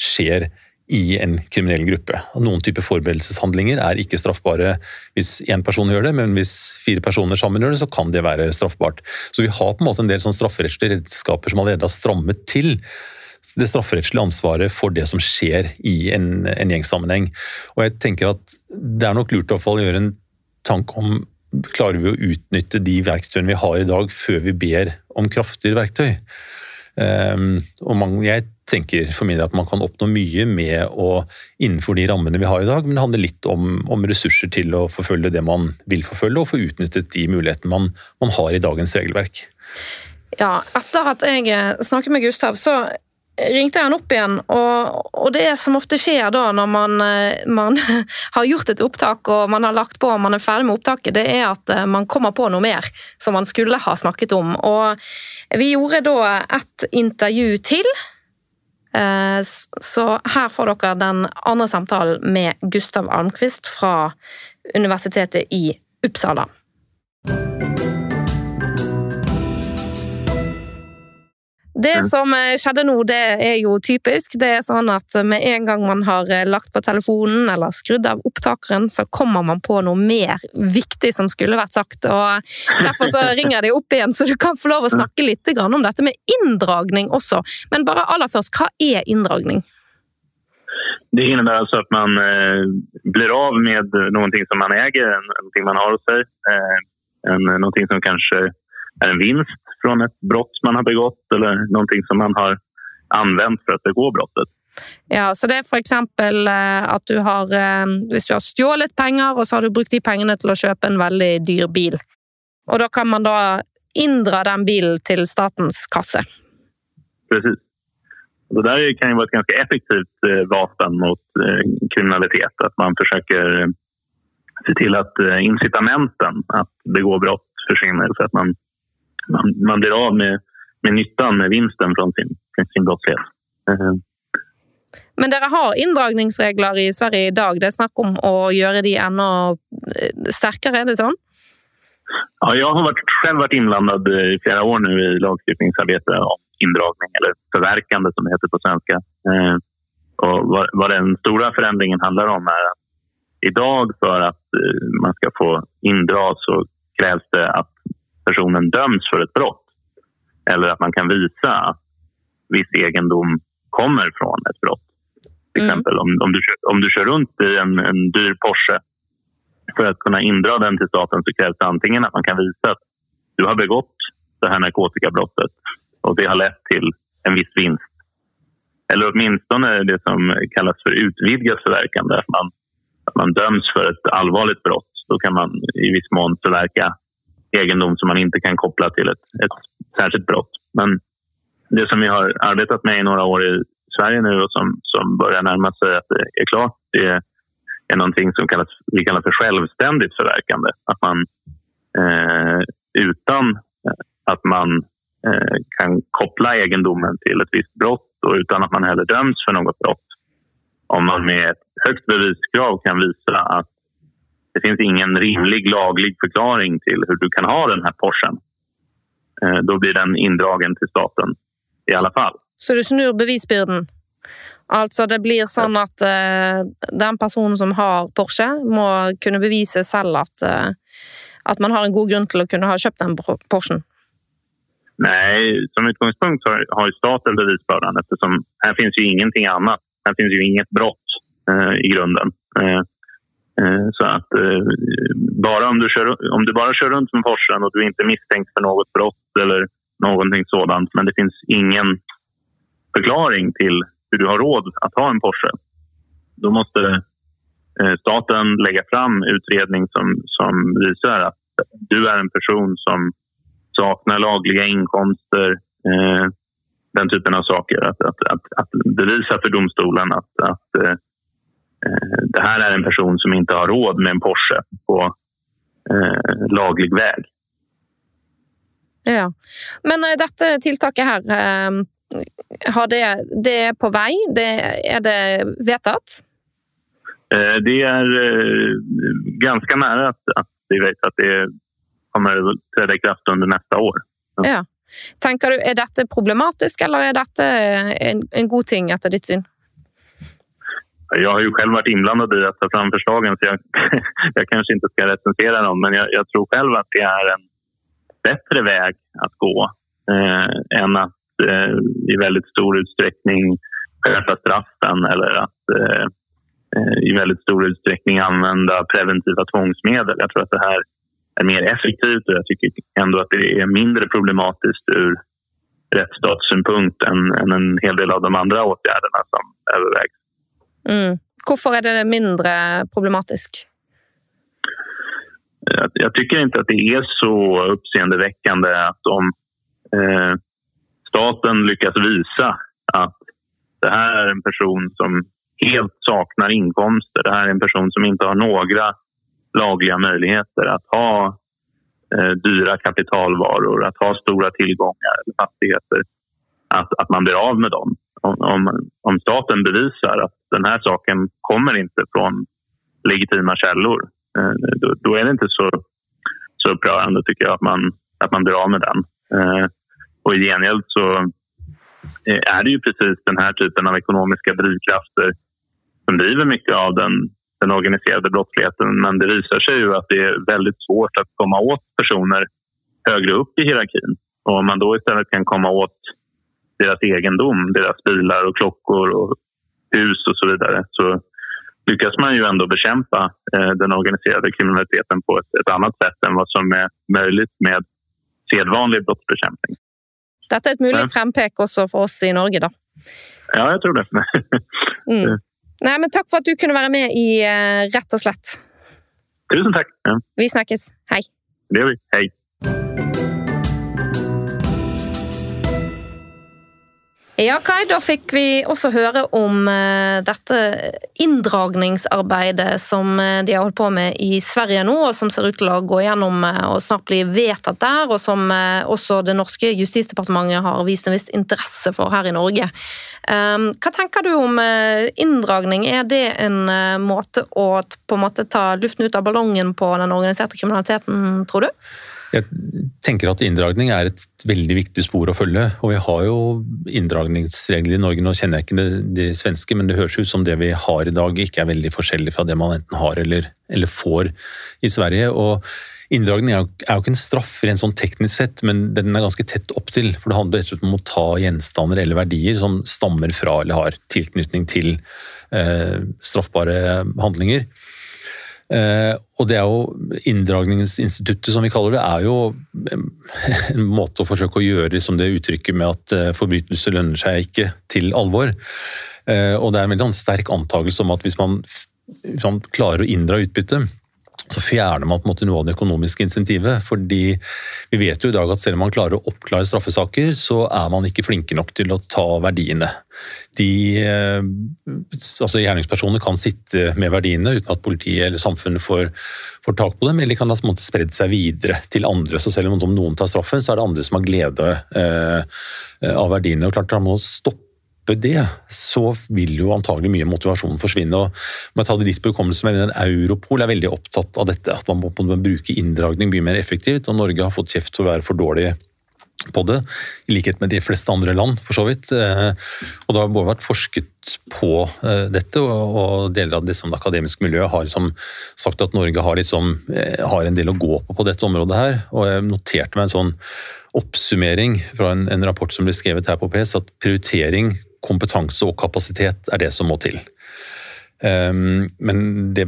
skjer i en kriminell gruppe. Noen typer forberedelseshandlinger er ikke straffbare hvis én person gjør det, men hvis fire personer sammen gjør det, så kan det være straffbart. Så vi har på en måte en del sånn strafferettslige redskaper som allerede har strammet til det strafferettslige ansvaret for det som skjer i en, en gjengsammenheng. Og jeg tenker at Det er nok lurt i hvert fall å gjøre en tanke om klarer vi å utnytte de verktøyene vi har i dag, før vi ber om kraftigere verktøy. Um, og man, jeg tenker for min del at man kan oppnå mye med å innenfor de rammene vi har i dag, men det handler litt om, om ressurser til å forfølge det man vil forfølge, og få utnyttet de mulighetene man, man har i dagens regelverk. Ja, etter at jeg snakket med Gustav, så ringte jeg han opp igjen, og, og, det som ofte skjer da når man, eh, man, har gjort et opptak og man har lagt på og man er ferdig med opptaket, det er at eh, man kommer på noe mer som man skulle ha snakket om. Og vi gjorde da et intervju til. Eh, så her får dere den andre samtalen med Gustav Almqvist fra Universitetet i Uppsala. Det som eh, skjedde nå, det er jo typisk. Det er sånn at med en gang man har eh, lagt på telefonen eller skrudd av opptakeren, så kommer man på noe mer viktig som skulle vært sagt. og Derfor så ringer jeg deg opp igjen, så du kan få lov å snakke litt om dette med inndragning også. Men bare aller først, hva er inndragning? Det innebærer altså at man eh, blir av med noe som man eier, noe man har hos seg. Noe som kanskje er en vinst från ett brott man har begått eller någonting som man har använt för att begå brottet. Ja, så det er f.eks. Eh, at du har eh, Hvis du har stjålet penger, og så har du brukt de pengene til å kjøpe en veldig dyr bil. Og da kan man da inndra den bilen til statens kasse. Precis. Det där kan ju vara ett ganska effektivt eh, vapen mot kriminalitet. Att man försöker se till att incitamenten att begå brott försvinner. För att man man, man blir av med, med nyttan, med vinsten fra sin, sin brottslighet. Uh. Men dere har inndragningsregler i Sverige i dag. Det er snakk om å gjøre de enda eh, sterkere, er det sånn? Ja, jeg har vært, selv vært innblandet i flere år nå i lagstiftningsarbete om indragning, eller forverkende som det heter på svensk. Eh, hva, vad den store forandringen handler om er at i dag for at man skal få indra så kreves det att personen döms för ett brott. Eller att man kan visa att viss egendom kommer från ett brott. Till mm. exempel om, om, du, om du kör runt i en, en dyr Porsche för att kunna indra den till staten så krävs det antingen att man kan visa att du har begått det här narkotikabrottet och det har lett till en viss vinst. Eller åtminstone det som kallas för utvidgat förverkande. Att man, att man döms för ett allvarligt brott. Då kan man i viss mån förverka egendom som man inte kan koppla till ett, ett särskilt brott. Men det som vi har arbetat med i några år i Sverige nu och som, som börjar närma sig att det är klart, det är, är någonting som kallas, vi kallar för självständigt förverkande. Att man eh, utan att man eh, kan koppla egendomen till ett visst brott och utan att man heller döms för något brott. Om man med ett högt beviskrav kan visa att det finns ingen rimlig laglig förklaring till hur du kan ha den här Porschen. Eh, då blir den indragen til staten i alle fall. Så du snur bevisbyrden? Altså det blir sånn at uh, den personen som har Porsche, må kunne bevise selv at, uh, at man har en god grunn til å kunne ha kjøpt den Porschen? Nei, som utgangspunkt har, har staten eftersom her finnes jo ingenting annet. Her finnes jo inget brott uh, i grunden. Eh, så att eh, bara om du, kör, om du bara kör runt med Porschen och du inte misstänks för något brott eller någonting sådant men det finns ingen förklaring till hur du har råd att ha en Porsche. Då måste eh, staten lägga fram utredning som, som visar att du är en person som saknar lagliga inkomster, eh, den typen av saker. Att, att, att, att bevisa för domstolen att, att det her er en person som ikke har råd med en Porsche på eh, laglig väg. Ja, Men eh, dette tiltaket her, har det, det er på vei? Det, er det vedtatt? Det er ganske nære at, at vi vet at det kommer å tre i kraft under neste år. Ja. Tenker du, Er dette problematisk, eller er dette en, en god ting etter ditt syn? Jag har ju själv varit inblandad i att ta fram förslagen så jag, jag kanske inte ska recensera dem men jag, jag, tror själv att det är en bättre väg att gå eh, än att eh, i väldigt stor utsträckning skärpa straffen eller att eh, eh, i väldigt stor utsträckning använda preventiva tvångsmedel. Jag tror att det här är mer effektivt och jag tycker ändå att det är mindre problematiskt ur rättsstatssynpunkt än, än en hel del av de andra åtgärderna som övervägs. Mm. Hvorfor er det mindre problematisk? Jag, jag, tycker inte att det är så uppseendeväckande att om eh, staten lyckas visa att det här är en person som helt saknar inkomster. Det här är en person som inte har några lagliga möjligheter att ha eh, dyra kapitalvaror, att ha stora tillgångar eller fastigheter. Att, att man blir av med dem. Om, om, staten bevisar att den här saken kommer inte från legitima källor eh, då, då, är det inte så, så upprörande tycker jag att man, att man av med den. Eh, och i gengäld så eh, är det ju precis den här typen av ekonomiska drivkrafter som driver mycket av den, den organiserade brottsligheten. Men det visar sig ju att det är väldigt svårt att komma åt personer högre upp i hierarkin. Och om man då istället kan komma åt deras egendom, deras bilar och klockor och hus och så vidare så lyckas man ju ändå bekämpa eh, den organiserade kriminaliteten på ett, ett, annat sätt än vad som är möjligt med sedvanlig brottsbekämpning. Dette er et mulig frempek også for oss i Norge, da. Ja, jeg tror det. mm. Nei, men Takk for at du kunne være med i uh, Rett og slett. Tusen takk. Ja. Vi snakkes. Hei. Det gjør vi. Hei. Ja, Kai, da fikk vi også høre om uh, dette inndragningsarbeidet som uh, de har holdt på med i Sverige nå, og som ser ut til å gå gjennom uh, og snart bli vedtatt der, og som også det norske justisdepartementet har vist en viss interesse for her i Norge. Um, hva tenker du om inndragning? Er det en måte å på en måte ta luften ut av ballongen på den organiserte kriminaliteten, tror du? Jeg tenker at inndragning er et veldig viktig spor å følge. Og vi har jo inndragningsregler i Norge. Nå kjenner jeg ikke det, de svenske, men det høres ut som det vi har i dag ikke er veldig forskjellig fra det man enten har eller, eller får i Sverige. Og Inndragning er jo, er jo ikke en straff rent sånn teknisk sett, men den er ganske tett opp til. For det handler rett om å ta gjenstander eller verdier som stammer fra eller har tilknytning til eh, straffbare handlinger. Uh, og det er jo Inndragningsinstituttet, som vi kaller det, er jo en måte å forsøke å gjøre som det uttrykket med at forbrytelser lønner seg ikke til alvor. Uh, og det er en veldig sånn sterk antakelse om at hvis man, hvis man klarer å inndra utbytte, så fjerner man på en måte noe av det økonomiske insentivet. fordi vi vet jo i dag at selv om man klarer å oppklare straffesaker, så er man ikke flinke nok til å ta verdiene. De, eh, altså Gjerningspersoner kan sitte med verdiene uten at politiet eller samfunnet får, får tak på dem, eller de kan ha spredd seg videre til andre. Så selv om noen tar straffen, så er det andre som har glede eh, av verdiene. og klart Da må stoppe stoppe det, så vil jo antagelig mye motivasjon forsvinne. og må jeg ta det litt på hukommelsen, men Europol er veldig opptatt av dette, at man må bruke inndragning mye mer effektivt. og Norge har fått kjeft for å være for dårlig på det, i likhet med de fleste andre land, for så vidt. Eh, og Det har både vært forsket på eh, dette, og deler av det som det akademiske miljøet har liksom sagt at Norge har, liksom, eh, har, en del å gå på på dette området her. Og jeg noterte meg en sånn oppsummering fra en, en rapport som ble skrevet her på PS, at prioritering kompetanse og kapasitet er det som må til. Um, men det,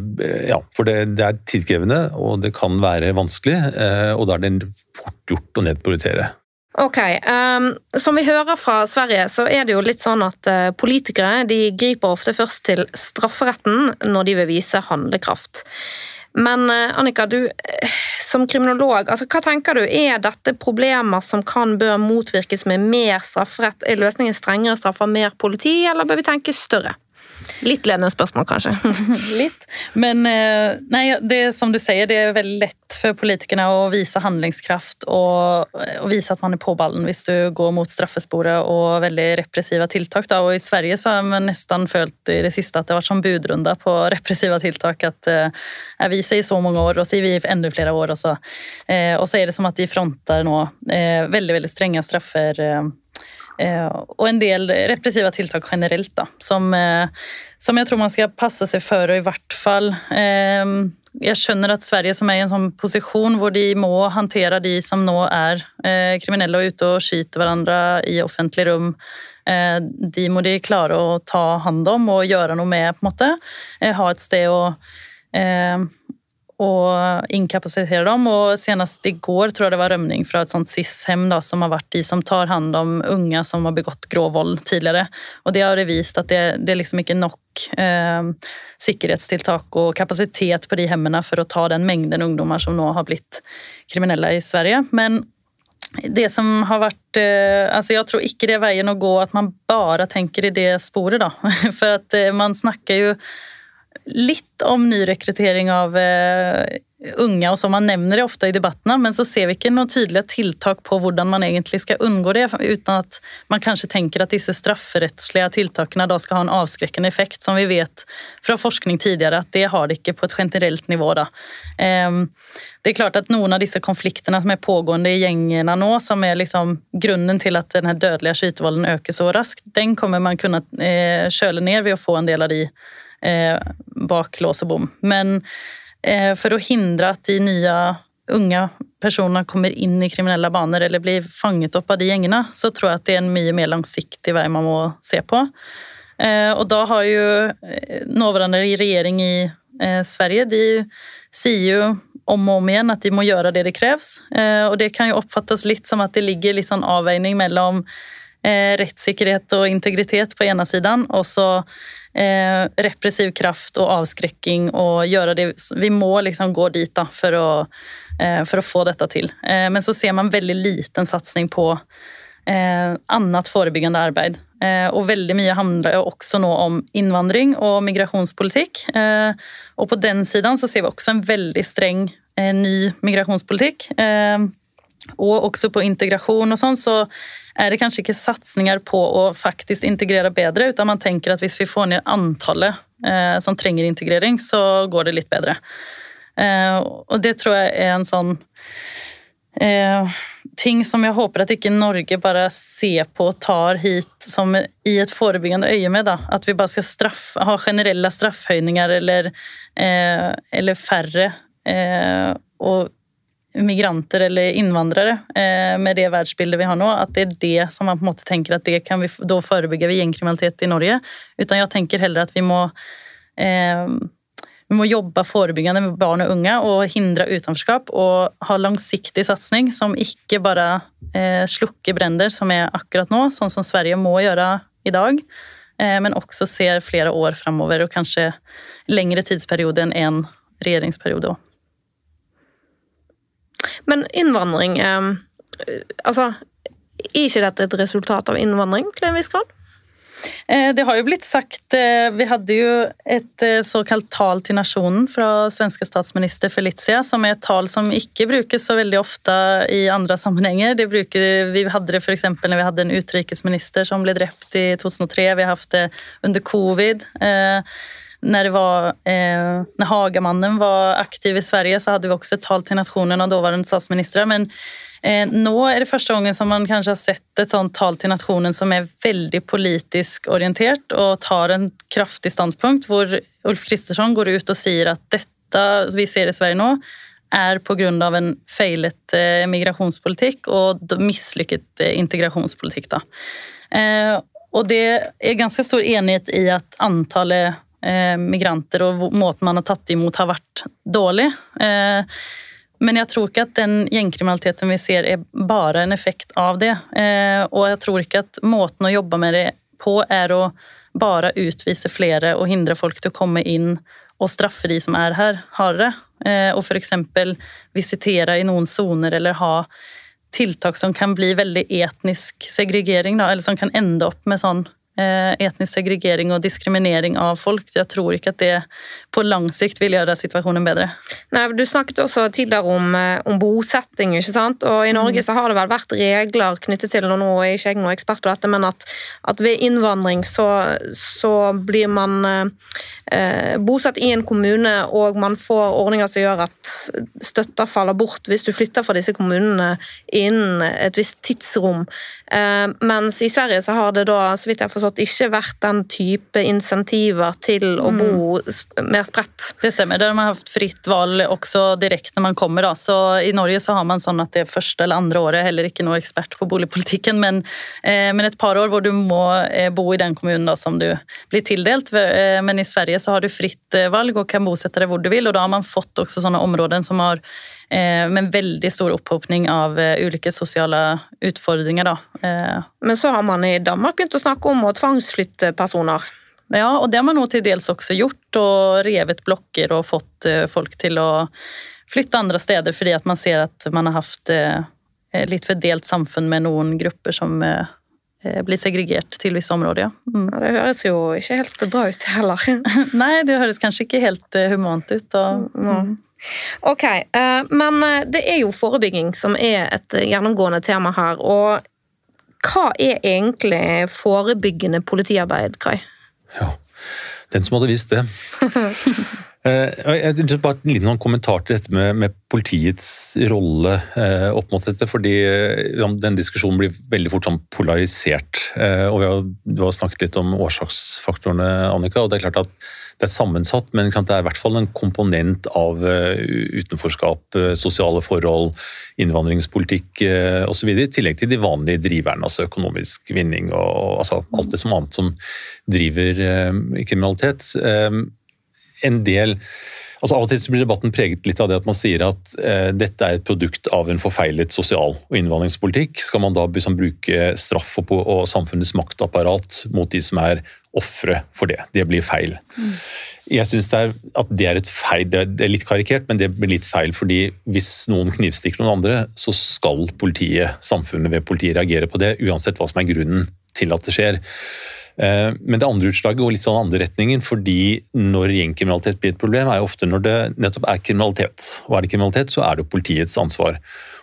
ja, for det, det, er tidkrevende, og det kan være vanskelig. Uh, og da er det fort gjort å nedprioritere. Ok, um, Som vi hører fra Sverige, så er det jo litt sånn at uh, politikere de griper ofte først til strafferetten når de vil vise handlekraft. Men uh, Annika, du som kriminolog, altså, hva tenker du? Er dette problemer som kan bør motvirkes med mer strafferett? Er løsningen strengere straffer, mer politi, eller bør vi tenke større? Litt ledende spørsmål, kanskje. Litt. Men eh, nei, det som du sier, det er veldig lett for politikerne å vise handlingskraft og, og vise at man er på ballen hvis du går mot straffesporet og veldig repressive tiltak. Da. Og I Sverige så har man nesten følt i det siste at det har vært sånn budrunde på repressive tiltak. At eh, vi sier så mange år, og sier vi enda flere år. Og så, eh, og så er det som at de fronter nå eh, veldig veldig strenge straffer eh, Eh, och en del repressiva tiltak generelt, da, som, eh, som jeg tror man skal passe seg for, og i hvert fall eh, jeg skjønner at Sverige som er i en sånn posisjon hvor de må håndtere de som nå er kriminelle og ute og skyter hverandre i offentlig rom. De må de klare å ta hånd om og gjøre noe med. på en måte. Ha et sted å og inkapasitere dem. Og senest i går tror jeg det var rømning fra et sånt SIS-hem som har vært de som tar hånd om unge som har begått grov vold tidligere. Og det har det vist at det, det er liksom ikke nok eh, sikkerhetstiltak og kapasitet på de hemmene for å ta den mengden ungdommer som nå har blitt kriminelle i Sverige. Men det som har vært eh, altså Jeg tror ikke det er veien å gå at man bare tenker i det sporet. da. For at eh, man snakker jo litt om nyrekruttering av uh, unge, og som man nevner det ofte i debattene, men så ser vi ikke noen tydelige tiltak på hvordan man egentlig skal unngå det, uten at man kanskje tenker at disse strafferettslige tiltakene da skal ha en avskrekkende effekt, som vi vet fra forskning tidligere at det har det ikke på et generelt nivå. Da. Eh, det er klart at noen av disse konfliktene som er pågående i gjengene nå, som er liksom grunnen til at denne dødelige skytevolden øker så raskt, den kommer man kunne eh, kjøle ned ved å få en del av de bak lås og bom. Men eh, for å hindre at de nye unge personene kommer inn i kriminelle baner eller blir fanget opp av de gjengene, så tror jeg at det er en mye mer langsiktig vei man må se på. Eh, og da har jo eh, nåværende regjering i eh, Sverige de sier jo om og om igjen at de må gjøre det det kreves. Eh, og det kan jo oppfattes litt som at det ligger litt sånn avveining mellom rettssikkerhet og integritet på ene siden, og så eh, repressiv kraft og avskrekking og gjøre det Vi må liksom gå dit da, for, å, eh, for å få dette til. Eh, men så ser man veldig liten satsing på eh, annet forebyggende arbeid. Eh, og veldig mye handler jo også nå om innvandring og migrasjonspolitikk. Eh, og på den siden så ser vi også en veldig streng ny migrasjonspolitikk. Og også på integrasjon og sånn, så er det kanskje ikke satsinger på å faktisk integrere bedre, utan man tenker at hvis vi får ned antallet eh, som trenger integrering, så går det litt bedre. Eh, og det tror jeg er en sånn eh, ting som jeg håper at ikke Norge bare ser på og tar hit som i et forebyggende øyemed. At vi bare skal straff, ha generelle straffhøyninger eller, eh, eller færre. Eh, og migranter eller innvandrere eh, med det verdensbildet vi har nå, at det er det som man på en måte tenker at det kan vi, da forebygge ved gjengkriminalitet i Norge. Utan jeg tenker heller at vi må eh, vi må jobbe forebyggende med barn og unge og hindre utenforskap og ha langsiktig satsing som ikke bare eh, slukker brenner, som er akkurat nå, sånn som Sverige må gjøre i dag, eh, men også ser flere år framover og kanskje lengre tidsperiode enn én regjeringsperiode. Også. Men innvandring eh, Altså, er ikke dette et resultat av innvandring til en viss grad? Eh, det har jo blitt sagt eh, Vi hadde jo et såkalt tal til nasjonen fra svenske statsminister Felicia, som er et tal som ikke brukes så veldig ofte i andre sammenhenger. Det bruker, vi hadde det f.eks. når vi hadde en utenriksminister som ble drept i 2003. Vi har hatt det under covid. När, det var, eh, när Hagamannen var aktiv i Sverige så hadde vi også et tal til nasjonen av daværende statsministre. Men eh, nå er det første gangen som man kanskje har sett et sånt tal til nasjonen som er veldig politisk orientert og tar en kraftig standpunkt, hvor Ulf Kristersson går ut og sier at dette vi ser i Sverige nå, er pga. en feilet eh, migrasjonspolitikk og mislykket eh, integrasjonspolitikk. Eh, og det er ganske stor enighet i at antallet eh, migranter og måten man har tatt imot, har vært dårlig. Eh, men jeg tror ikke at den gjengkriminaliteten vi ser, er bare en effekt av det. Eh, og jeg tror ikke at måten å jobbe med det på er å bare utvise flere og hindre folk til å komme inn og straffe de som er her, hardere. Eh, og f.eks. visitere i noen soner eller ha tiltak som kan bli veldig etnisk segregering, da, eller som kan ende opp med sånn etnisk segregering og diskriminering av folk. Jeg tror ikke at det på lang sikt vil gjøre situasjonen bedre. Nei, Du snakket også tidligere om, eh, om bosetting. ikke sant? Og I Norge så har det vel vært regler knyttet til og nå er ikke jeg noen ekspert på dette, men at, at ved innvandring så, så blir man eh, bosatt i en kommune, og man får ordninger som gjør at støtter faller bort hvis du flytter fra disse kommunene innen et visst tidsrom. Eh, mens i Sverige så har det da, så vidt jeg har forstått, ikke vært den type insentiver til å bo mer spredt. Det stemmer. Der har man hatt fritt valg også direkte når man kommer. Da. Så I Norge så har man sånn at det første eller andre året, heller ikke noe ekspert på boligpolitikken, men, eh, men et par år hvor du må eh, bo i den kommunen da, som du blir tildelt. Eh, men i Sverige så har du fritt eh, valg og kan bosette deg hvor du vil, og da har man fått også sånne områder som har eh, en veldig stor opphopning av eh, ulike sosiale utfordringer. Da. Men så har man i Danmark begynt å snakke om å tvangsflytte personer. Ja, og det har man nå til dels også gjort, og revet blokker og fått folk til å flytte andre steder fordi at man ser at man har hatt litt for delt samfunn med noen grupper som blir segregert til visse områder. Ja. Mm. ja. Det høres jo ikke helt bra ut heller. Nei, det høres kanskje ikke helt eh, humant ut. Og, mm. Ok, eh, men det er jo forebygging som er et gjennomgående tema her. Og hva er egentlig forebyggende politiarbeid, Kai? Ja, den som hadde visst det. Jeg jeg bare En liten sånn kommentar til dette med, med politiets rolle eh, opp mot dette. fordi ja, Den diskusjonen blir veldig fort sånn polarisert. Eh, og har, Du har snakket litt om årsaksfaktorene, Annika. og Det er klart at det er sammensatt, men det er i hvert fall en komponent av uh, utenforskap, uh, sosiale forhold, innvandringspolitikk uh, osv. I tillegg til de vanlige driverne, altså økonomisk vinning og, altså, alt det som annet som driver kriminalitet. En del Altså Av og til så blir debatten preget litt av det at man sier at eh, dette er et produkt av en forfeilet sosial- og innvandringspolitikk. Skal man da liksom, bruke straff og, og, samfunnets maktapparat mot de som er ofre for det? Det blir feil. Mm. Jeg syns det, det, er et feil, det er litt karikert, men det blir litt feil. fordi hvis noen knivstikker noen andre, så skal politiet, samfunnet ved politiet reagere på det, uansett hva som er grunnen til at det skjer. Eh, men det andre utslaget går litt sånn andre retningen, fordi når gjengkriminalitet blir et problem, er jo ofte når det nettopp er kriminalitet. Og er det kriminalitet, så er det politiets ansvar.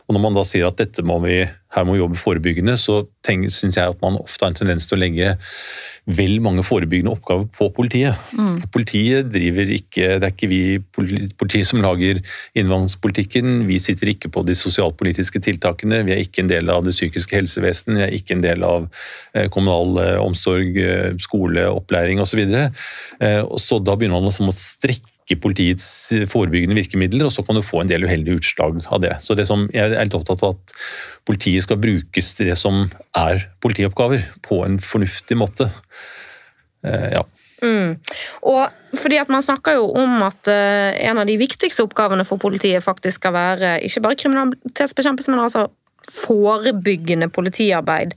Og når man da sier at dette må vi, her må vi jobbe forebyggende, så syns jeg at man ofte har en tendens til å legge vel mange forebyggende oppgaver på politiet. Mm. Politiet driver ikke Det er ikke vi politiet som lager innvandringspolitikken. Vi sitter ikke på de sosialpolitiske tiltakene. Vi er ikke en del av det psykiske helsevesen. Vi er ikke en del av eh, kommunal eh, omsorg, eh, skole, opplæring osv. Så, videre. så da begynner man å strekke svekke politiets forebyggende virkemidler, og så kan du få en del uheldige utslag av det. Så det som Jeg er litt opptatt av at politiet skal brukes til det som er politioppgaver, på en fornuftig måte. Eh, ja. Mm. Og fordi at Man snakker jo om at uh, en av de viktigste oppgavene for politiet faktisk skal være ikke bare kriminalitetsbekjempelse, men altså forebyggende politiarbeid.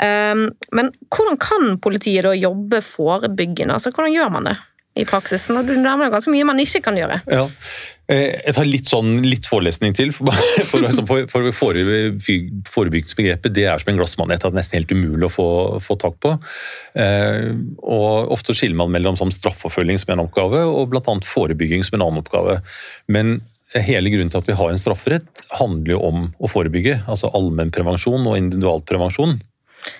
Um, men hvordan kan politiet da jobbe forebyggende? Altså, Hvordan gjør man det? I praksisen. Og du nevner ganske mye man ikke kan gjøre. Ja. Eh, jeg tar litt, sånn, litt forelesning til. For, for, for, for Forebyggingsbegrepet det er som en glassmanet. Det er nesten helt umulig å få, få tak på. Eh, og Ofte skiller man mellom sånn straffeforfølging som en oppgave, og bl.a. forebygging som en annen oppgave. Men hele grunnen til at vi har en strafferett, handler jo om å forebygge. Altså allmennprevensjon og individualprevensjon.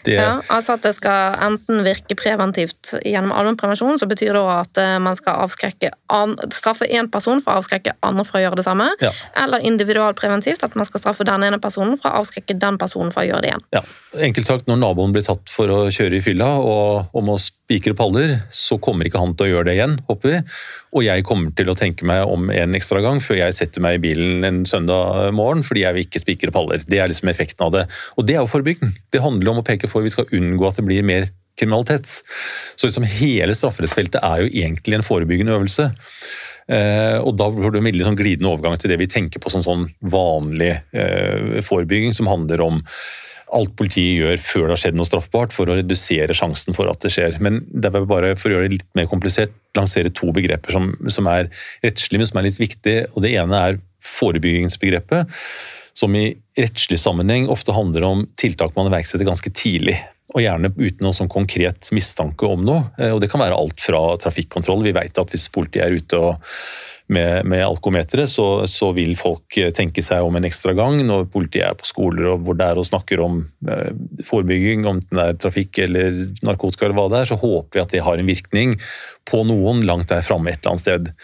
Det... Ja, altså at det skal enten virke preventivt gjennom allmennprevensjon, så betyr det at eh, man skal straffe én person for å avskrekke andre fra å gjøre det samme. Ja. Eller individualpreventivt, at man skal straffe den ene personen for å avskrekke den personen fra å gjøre det igjen. Ja, Enkelt sagt, når naboen blir tatt for å kjøre i fylla og, om må spikre paller, så kommer ikke han til å gjøre det igjen, håper vi. Og jeg kommer til å tenke meg om en ekstra gang før jeg setter meg i bilen en søndag morgen, fordi jeg vil ikke spikre paller. Det er liksom effekten av det. Og det er jo forebygging. Det handler om å peke for vi skal unngå at det blir mer kriminalitet. Så liksom hele strafferettsfeltet er jo egentlig en forebyggende øvelse. Eh, og Da får du en veldig sånn glidende overgang til det vi tenker på som sånn vanlig eh, forebygging, som handler om alt politiet gjør før det har skjedd noe straffbart, for å redusere sjansen for at det skjer. Men det er bare for å gjøre det litt mer komplisert, lansere to begreper som, som er rettslige, men som er litt viktige. og Det ene er forebyggingsbegrepet som i rettslig sammenheng ofte handler om tiltak man iverksetter ganske tidlig. Og gjerne uten noe sånn konkret mistanke om noe. Eh, og Det kan være alt fra trafikkontroll. Vi vet at hvis politiet er ute med, med alkometeret, så, så, vil folk eh, tenke seg om en ekstra gang når politiet er på skoler og hvor det er og snakker om eh, forebygging, om det er trafikk eller narkotika eller hva det er, så håper vi at det har en virkning på noen langt der framme et eller annet sted.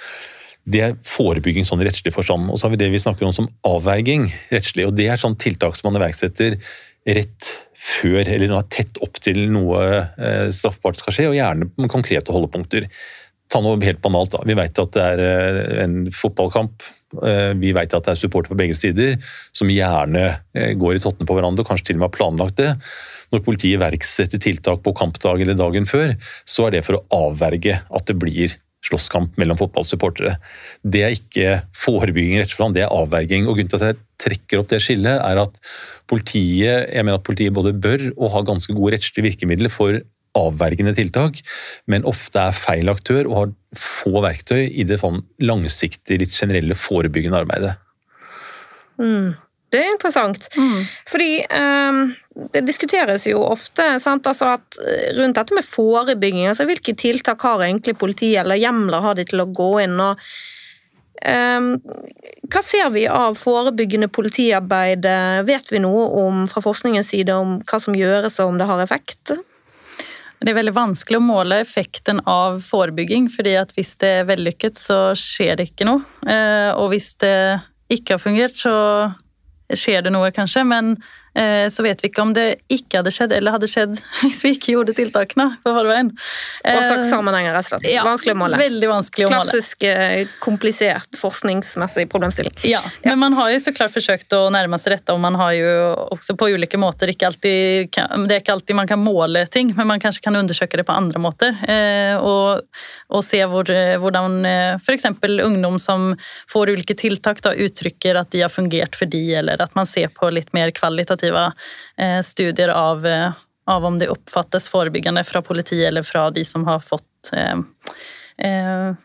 Det er forebygging sånn i rettslig forstand. Og så har vi det vi snakker om som avverging rettslig. og Det er sånn tiltak som man iverksetter rett før eller tett opp til noe eh, straffbart skal skje, og gjerne med konkrete holdepunkter. Ta noe helt banalt. da. Vi vet at det er eh, en fotballkamp. Eh, vi vet at det er supportere på begge sider som gjerne går i tottene på hverandre og kanskje til og med har planlagt det. Når politiet iverksetter tiltak på kampdag eller dagen før, så er det for å avverge at det blir slåsskamp mellom fotballsupportere. Det er ikke forebygging rett og slett, det er avverging. Og Grunnen til at jeg trekker opp det skillet, er at politiet jeg mener at politiet både bør og har ganske gode rettslige virkemidler for avvergende tiltak, men ofte er feil aktør og har få verktøy i det sånn langsiktige, litt generelle forebyggende arbeidet. Mm. Det er interessant. Mm. Fordi um, det diskuteres jo ofte altså at eh, rundt dette med forebygging. altså Hvilke tiltak har egentlig politiet, eller hjemler har de til å gå inn? og um, Hva ser vi av forebyggende politiarbeid? Vet vi noe om fra forskningens side om hva som gjøres og om det har effekt? Det er veldig vanskelig å måle effekten av forebygging, fordi at hvis det er vellykket, så skjer det ikke noe. Eh, og hvis det ikke har fungert, så skjer det noe, kanskje. Men så vet vi ikke om det ikke hadde skjedd eller hadde skjedd hvis vi ikke gjorde tiltakene på forveien. Årsakssammenhenger, rett og slett. Ja, vanskelig å måle. Veldig vanskelig å måle. Klassisk eh, komplisert forskningsmessig problemstilling. Ja, ja, men man har jo så klart forsøkt å nærme seg dette, og man har jo også på ulike måter ikke alltid, Det er ikke alltid man kan måle ting, men man kanskje kan undersøke det på andre måter. Eh, og, og se hvor, hvordan f.eks. ungdom som får ulike tiltak, da, uttrykker at de har fungert for de, eller at man ser på litt mer kvalitativt kvalitativa eh, studier av, eh, av, om det oppfattes forebyggende fra politiet eller fra de som har fått eh,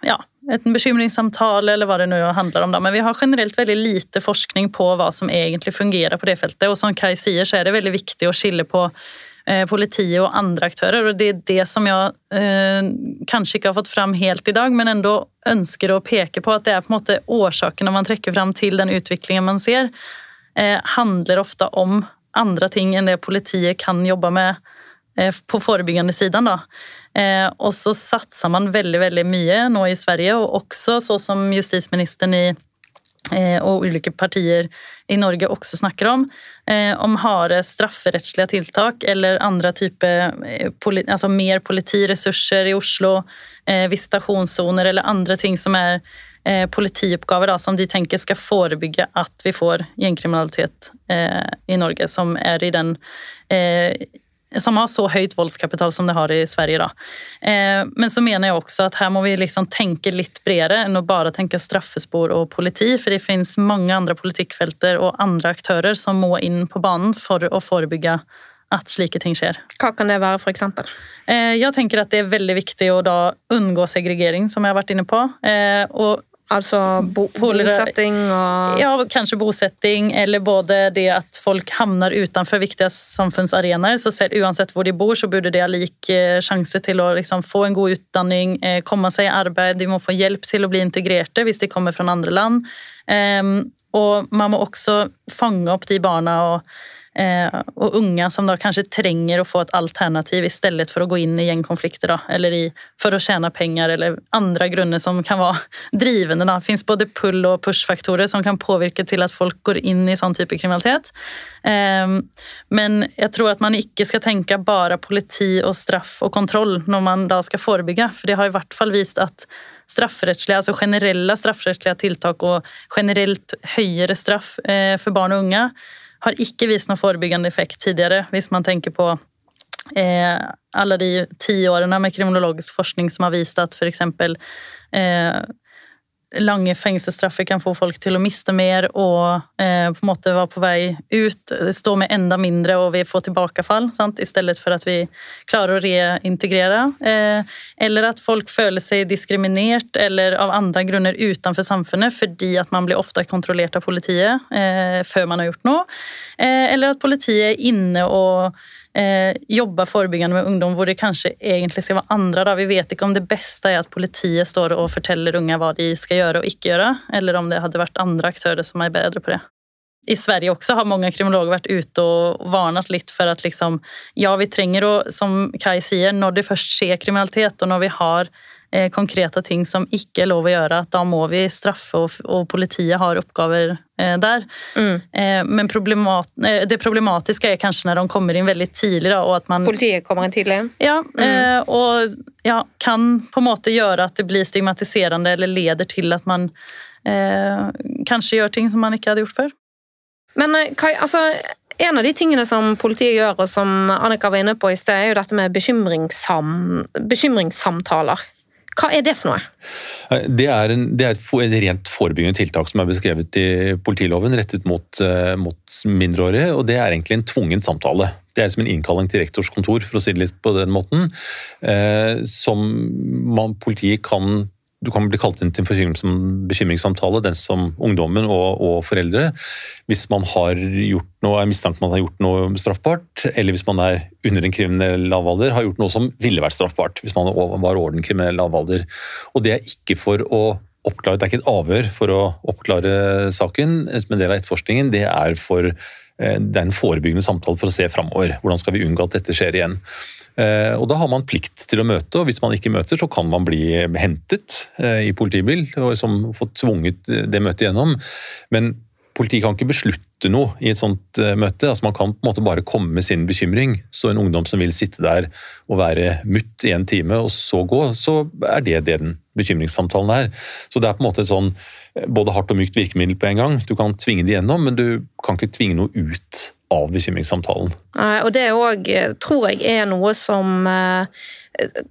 ja, et bekymringssamtale eller hva det nå handler om. Da. Men vi har generelt veldig lite forskning på hva som egentlig fungerer på det feltet. Og som Kai sier, så er det veldig viktig å skille på politiet og andre aktører. og Det er det som jeg eh, kanskje ikke har fått fram helt i dag, men enda ønsker å peke på at det er på en måte årsakene man trekker fram til den utviklingen man ser handler ofte om andre ting enn det politiet kan jobbe med eh, på forebyggende siden. Da. Eh, og så satser man veldig veldig mye nå i Sverige, og også så som justisministeren i eh, og ulike partier i Norge også snakker om, eh, om harde strafferettslige tiltak eller andre typer eh, altså mer politiressurser i Oslo, visitasjonssoner eller andre ting som er eh, politioppgaver da, som de tenker skal forebygge at vi får gjengkriminalitet eh, i Norge, som er i den eh, som har så høyt voldskapital som det har i Sverige. Eh, men så mener jeg også at her må vi liksom tenke litt bredere enn å bare tenke straffespor og politi, for det finnes mange andre politikkfelter og andre aktører som må inn på banen for å forebygge at slike ting skjer. Hva kan det være, f.eks.? Eh, jeg tenker at det er veldig viktig å da unngå segregering, som jeg har vært inne på. Eh, og Altså bo bosetting og Ja, kanskje bosetting, eller både det at folk havner utenfor viktige samfunnsarenaer. Så uansett hvor de bor, så burde de ha lik eh, sjanse til å liksom, få en god utdanning, eh, komme seg i arbeid. De må få hjelp til å bli integrerte hvis de kommer fra andre land. Um, og man må også fange opp de barna og Eh, og unge som da kanskje trenger å få et alternativ i stedet for å gå inn i gjengkonflikter. Eller i, for å tjene penger, eller andre grunner som kan være drivende. Det fins både pull- og push-faktorer som kan påvirke til at folk går inn i sånn type kriminalitet. Eh, men jeg tror at man ikke skal tenke bare politi og straff og kontroll når man da skal forebygge, for det har i hvert fall vist at strafferettslige, altså generelle strafferettslige tiltak og generelt høyere straff eh, for barn og unge har ikke vist noen forebyggende effekt tidligere, hvis man tenker på eh, alle de ti årene med kriminologisk forskning som har vist at f.eks. Eh, lange fengselsstraffer kan få folk til å miste mer og eh, på en måte være på vei ut, stå med enda mindre og vi får tilbakefall, sant? i stedet for at vi klarer å reintegrere. Eh, eller at folk føler seg diskriminert eller av andre grunner utenfor samfunnet fordi at man blir ofte kontrollert av politiet eh, før man har gjort noe. Eh, eller at politiet er inne og eh, jobbe forebyggende med ungdom hvor det kanskje egentlig skal være andre. Da. Vi vet ikke om det beste er at politiet står og forteller unge hva de skal gjøre og ikke gjøre, eller om det hadde vært andre aktører som er bedre på det. I Sverige også har mange kriminologer vært ute og varnet litt for at liksom, ja, vi trenger å, som Kai sier, når det først skjer kriminalitet, og når vi har konkrete ting som ikke er lov å gjøre, at da må vi straffe, og, og politiet har oppgaver eh, der. Mm. Eh, men problemat, eh, det problematiske er kanskje når de kommer inn veldig tidlig. Da, og at man, Politiet kommer inn tidlig? ja, eh, og ja, kan på en måte gjøre at det blir stigmatiserende eller leder til at man eh, kanskje gjør ting som man ikke hadde gjort før. Men eh, Kai, altså, en av de tingene som politiet gjør, og som Annika var inne på i sted, er jo dette med bekymringssam, bekymringssamtaler. Hva er det for noe? Det er, en, det er et, et rent forebyggende tiltak som er beskrevet i politiloven, rettet mot, eh, mot mindreårige, og det er egentlig en tvungen samtale. Det er som en innkalling til rektors kontor, for å si det litt på den måten, eh, som man, politiet kan du kan bli kalt inn til en bekymringssamtale, den som ungdommen og, og foreldre, hvis man har gjort noe, er mistenkt man har gjort noe straffbart, eller hvis man er under en kriminell lavalder, har gjort noe som ville vært straffbart, hvis man var over den kriminelle lavalder. Og det er ikke for å oppklare, det er ikke et avhør for å oppklare saken som en del av etterforskningen, det er for eh, det er en forebyggende samtale for å se framover. Hvordan skal vi unngå at dette skjer igjen? Eh, Og Da har man plikt til å møte, og hvis man ikke møter, så kan man bli hentet eh, i politibil og liksom få tvunget det møtet gjennom. Men politiet kan ikke beslutte noe i et sånt eh, møte. altså Man kan på en måte bare komme med sin bekymring. Så en ungdom som vil sitte der og være mutt i en time og så gå, så er det det den bekymringssamtalen er. Så det er på en måte et sånn både hardt og mykt virkemiddel på en gang. Du kan tvinge det gjennom, men du kan ikke tvinge noe ut av bekymringssamtalen. Eh, Og det òg tror jeg er noe som eh,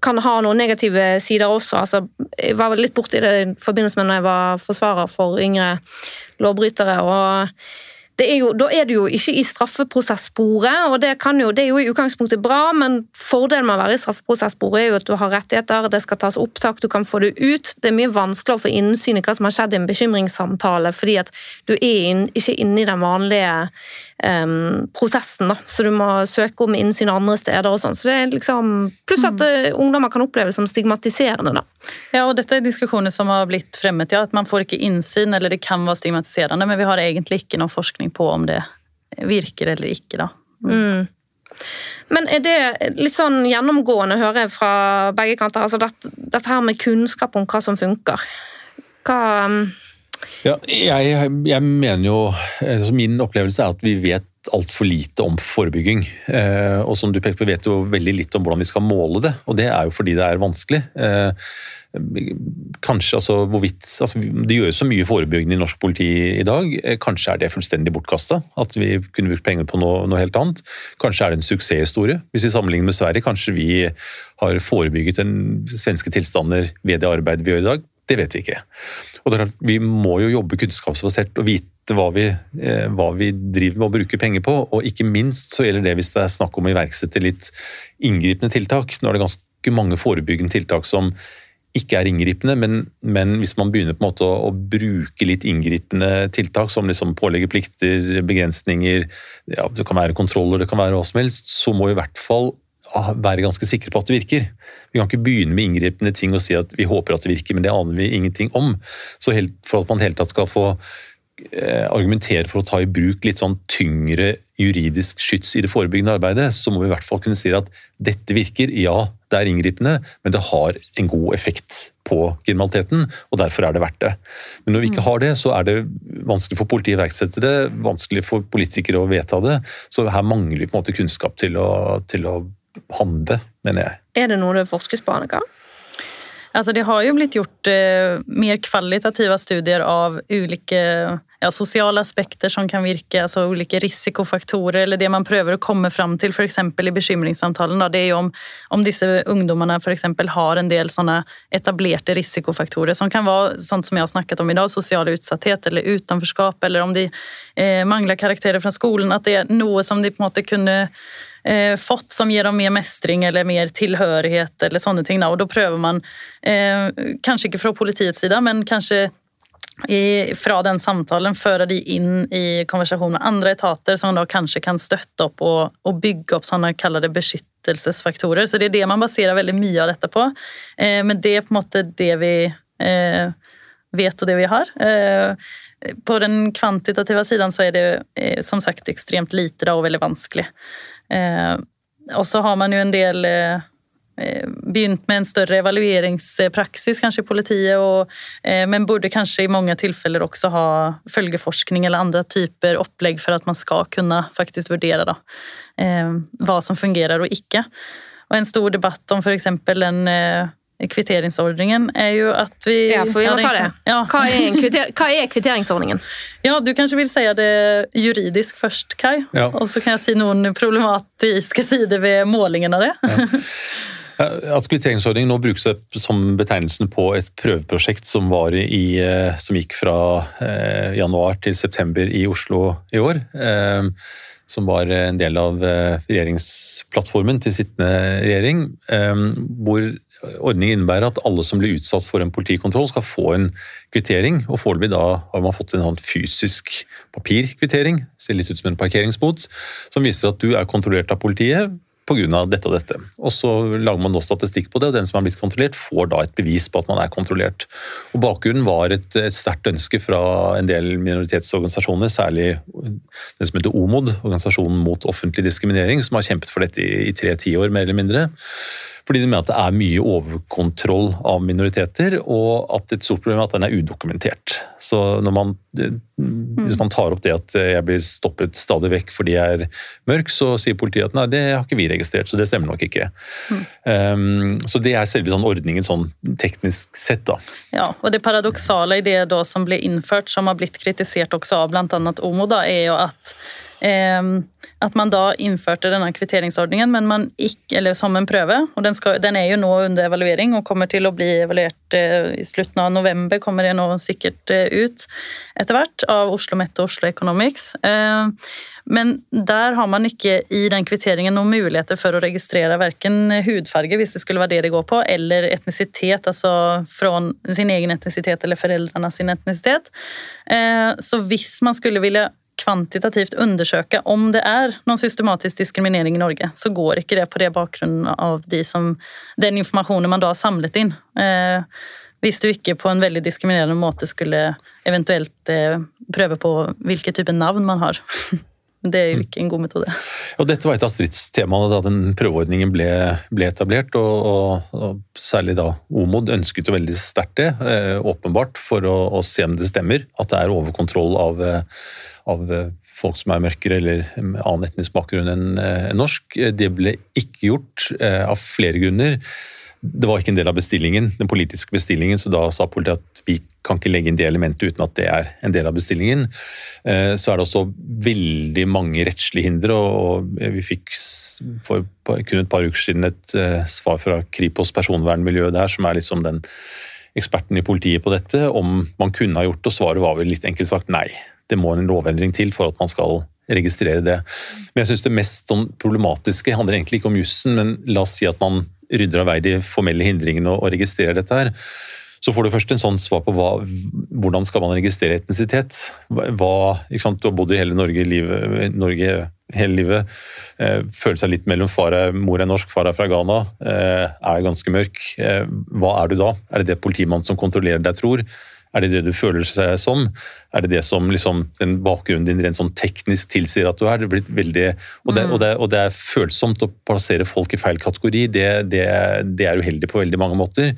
kan ha noen negative sider også. Altså, jeg var litt borti det i forbindelse med når jeg var forsvarer for yngre lovbrytere. og er jo, da er du jo ikke i straffeprosessporet, og det, jo, det er jo i utgangspunktet bra, men fordelen med å være i straffeprosessporet er jo at du har rettigheter, det skal tas opptak, du kan få det ut. Det er mye vanskeligere å få innsyn i hva som har skjedd i en bekymringssamtale, fordi at du er inn, ikke inne i den vanlige em, prosessen, da. så du må søke om innsyn andre steder og sånn. Så det er liksom, pluss at eh, ungdommer kan oppleve det som stigmatiserende, da. Ja, og dette er diskusjoner som har blitt fremmet, ja, at man får ikke innsyn, eller det kan være stigmatiserende, men vi har egentlig ikke noe forskning på om det virker eller ikke. da. Mm. Men er det litt sånn gjennomgående, hører jeg fra begge kanter, altså dette, dette her med kunnskap om hva som funker? Hva um, Ja, jeg, jeg mener jo altså Min opplevelse er at vi vet altfor lite om forebygging. Eh, og som du pekte på, vet jo veldig litt om hvordan vi skal måle det. Og det er jo fordi det er vanskelig. Eh, kanskje altså hvorvidt altså, Det gjøres så mye forebyggende i norsk politi i dag. Eh, kanskje er det fullstendig bortkasta. At vi kunne brukt penger på noe, noe helt annet. Kanskje er det en suksesshistorie. Hvis vi sammenligner med Sverige, kanskje vi har forebygget en svenske tilstander ved det arbeidet vi gjør i dag. Det vet vi ikke. Og Vi må jo jobbe kunnskapsbasert og vite hva vi, eh, hva vi driver med å bruke penger på. Og ikke minst så gjelder det hvis det er snakk om å iverksette litt inngripende tiltak. Nå er det ganske mange forebyggende tiltak som ikke er inngripende, men, men hvis man begynner på en måte å, å bruke litt inngripende tiltak, som liksom pålegger plikter, begrensninger, ja, det kan være kontroller, det kan være hva som helst, så må i hvert fall være ganske sikre på at det virker. Vi kan ikke begynne med inngripende ting og si at vi håper at det virker, men det aner vi ingenting om. Så helt, for at man hele tatt skal få eh, argumentere for å ta i bruk litt sånn tyngre juridisk skyts i det forebyggende arbeidet, så må vi i hvert fall kunne si at dette virker. Ja, det er inngripende, men det har en god effekt på kriminaliteten, og derfor er det verdt det. Men når vi ikke har det, så er det vanskelig for politiet å iverksette det, vanskelig for politikere å vedta det. Så her mangler vi på en måte kunnskap til å, til å handle, mener jeg. Er det noe det forskes på, Annika? Altså, det har jo blitt gjort eh, mer kvalitative studier av ulike ja, ja, sosiale aspekter som kan virke, altså ulike risikofaktorer, eller det man prøver å komme fram til f.eks. i bekymringssamtalen, da, det er jo om, om disse ungdommene f.eks. har en del sånne etablerte risikofaktorer som kan være sånt som jeg har snakket om i dag, sosial utsatthet eller utenforskap, eller om de eh, mangler karakterer fra skolen, at det er noe som de på en måte kunne eh, fått som gir dem mer mestring eller mer tilhørighet eller sånne ting. Og da prøver man, eh, kanskje ikke fra politiets side, men kanskje i, fra den samtalen føre de inn i konversasjon med andre etater som da kanskje kan støtte opp og, og bygge opp sånne kallede beskyttelsesfaktorer. Så det er det man baserer veldig mye av dette på. Eh, men det er på en måte det vi eh, vet og det vi har. Eh, på den kvantitative siden så er det eh, som sagt ekstremt lite da, og veldig vanskelig. Eh, og så har man jo en del eh, eh, begynt med en større evalueringspraksis kanskje i politiet, og, men burde kanskje i mange tilfeller også ha følgeforskning eller andre typer opplegg for at man skal kunne faktisk vurdere da, hva som fungerer og ikke. Og en stor debatt om f.eks. den kvitteringsordningen er jo at vi Ja, for vi må ta det. Ja. Hva, er kvitter, hva, er kvitteringsordningen? Ja, Du kanskje vil si det juridisk først, Kai? Ja. Og så kan jeg si noen problematiske sider ved målingen av det. Ja. At kvitteringsordningen nå brukes som betegnelsen på et prøveprosjekt som, i, eh, som gikk fra eh, januar til september i Oslo i år. Eh, som var en del av regjeringsplattformen til sittende regjering. Hvor Ordningen innebærer at alle som blir utsatt for en politikontroll, skal få en kvittering. og Foreløpig har man fått en sånn fysisk papirkvittering, ser litt ut som en parkeringsbot, som viser at du er kontrollert av politiet pga. dette og dette. Og Så lager man nå statistikk på det, og den som har blitt kontrollert, får da et bevis på at man er kontrollert. Og Bakgrunnen var et, et sterkt ønske fra en del minoritetsorganisasjoner, særlig den som heter OMOD, Organisasjonen mot offentlig diskriminering, som har kjempet for dette i, i tre tiår, mer eller mindre. Fordi de mener at det er mye overkontroll av minoriteter, og at et stort problem er at den er udokumentert. Så man, hvis man tar opp det at jeg blir stoppet stadig vekk fordi jeg er mørk, så sier politiet at nei, det har ikke vi registrert, så det stemmer nok ikke. Mm. Um, så det er selve sånn ordningen sånn teknisk sett, da. Ja, og det paradoksale i det da som ble innført, som har blitt kritisert også av bl.a. OMO, da, er jo at Ehm, at man da innførte denne kvitteringsordningen men man ikke, eller som en prøve. og den, skal, den, er jo nå under evaluering og kommer til å bli evaluert eh, i slutten av november. kommer det nå sikkert eh, ut etter hvert av Oslo Mette og Oslo Economics. Ehm, men der har man ikke i den kvitteringen noen muligheter for å registrere verken hudfarge, hvis det skulle være det det går på, eller etnisitet, altså fra sin egen etnisitet eller foreldrenes etnisitet. Ehm, så hvis man skulle ville kvantitativt undersøke om det er noen systematisk diskriminering i Norge, så går ikke det på det bakgrunnen av de som, den informasjonen man da har samlet inn. Eh, hvis du ikke på en veldig diskriminerende måte skulle eventuelt eh, prøve på hvilke type navn man har. Det er jo ikke en god metode. Og dette var et av stridstemaene da den prøveordningen ble, ble etablert. Og, og, og, særlig da OMOD ønsket jo veldig sterkt det, eh, åpenbart, for å, å, se om det stemmer. At det er overkontroll av, eh, av eh, folk som er mørkere eller annen etnisk bakgrunn enn norsk. Det ble ikke gjort av flere grunner. Det var ikke en del av bestillingen, den politiske bestillingen, så da sa politiet at vi kan ikke legge inn det elementet uten at det er en del av bestillingen. Så er det også veldig mange rettslige hindre, og vi fikk for kun et par uker siden et svar fra Kripos personvernmiljø der, som er liksom den eksperten i politiet på dette, om man kunne ha gjort det, og svaret var vel litt enkelt sagt nei det må en lovendring til for at man skal registrere det. Men jeg synes det mest sånn problematiske handler egentlig ikke om jussen, men la oss si at man rydder av vei de formelle hindringene og, registrerer dette her. Så får du først en sånn svar på hva, hvordan skal man registrere etnisitet. Hva, du har bodd i hele Norge, livet, Norge hele livet. Eh, føler seg litt mellom far er, mor er norsk, far er fra Ghana. Eh, er ganske mørk. Eh, hva er du da? Er det det politimannen som kontrollerer deg, tror? Er det det du føler seg som? Er det det som liksom, den bakgrunnen din rent sånn teknisk tilsier at du er? Det blitt veldig, og, det, og, det, og det er følsomt å plassere folk i feil kategori. Det, det, det er uheldig på veldig mange måter.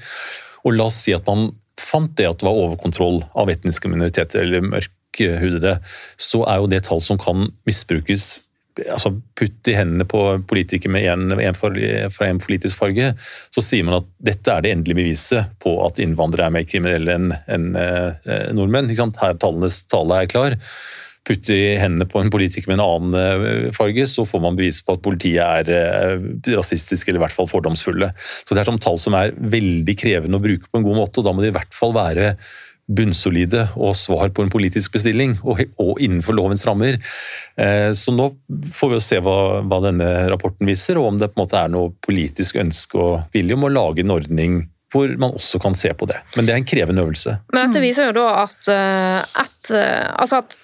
Og la oss si at man fant det at det var overkontroll av etniske minoriteter eller mørkhudede, så er jo det tall som kan misbrukes altså putt i hendene på politikere med en, en fra en politisk farge, så sier man at dette er det endelige beviset på at innvandrere er mer kriminelle enn en, eh, nordmenn. Her tallenes tale er klar. Putt i hendene på en politiker med en annen eh, farge, så får man bevis på at politiet er eh, rasistiske eller i hvert fall fordomsfulle. Så det er sånn tall som er veldig krevende å bruke på en god måte, og da må det i hvert fall være bunnsolide og svar på en politisk bestilling, og, og innenfor lovens rammer. Eh, så nå får vi se hva, hva, denne rapporten viser, og om det på en måte er noe politisk ønske og vilje om å lage en ordning hvor man også kan se på det. Men det er en krevende øvelse. Men dette viser jo da at, at, eh, altså at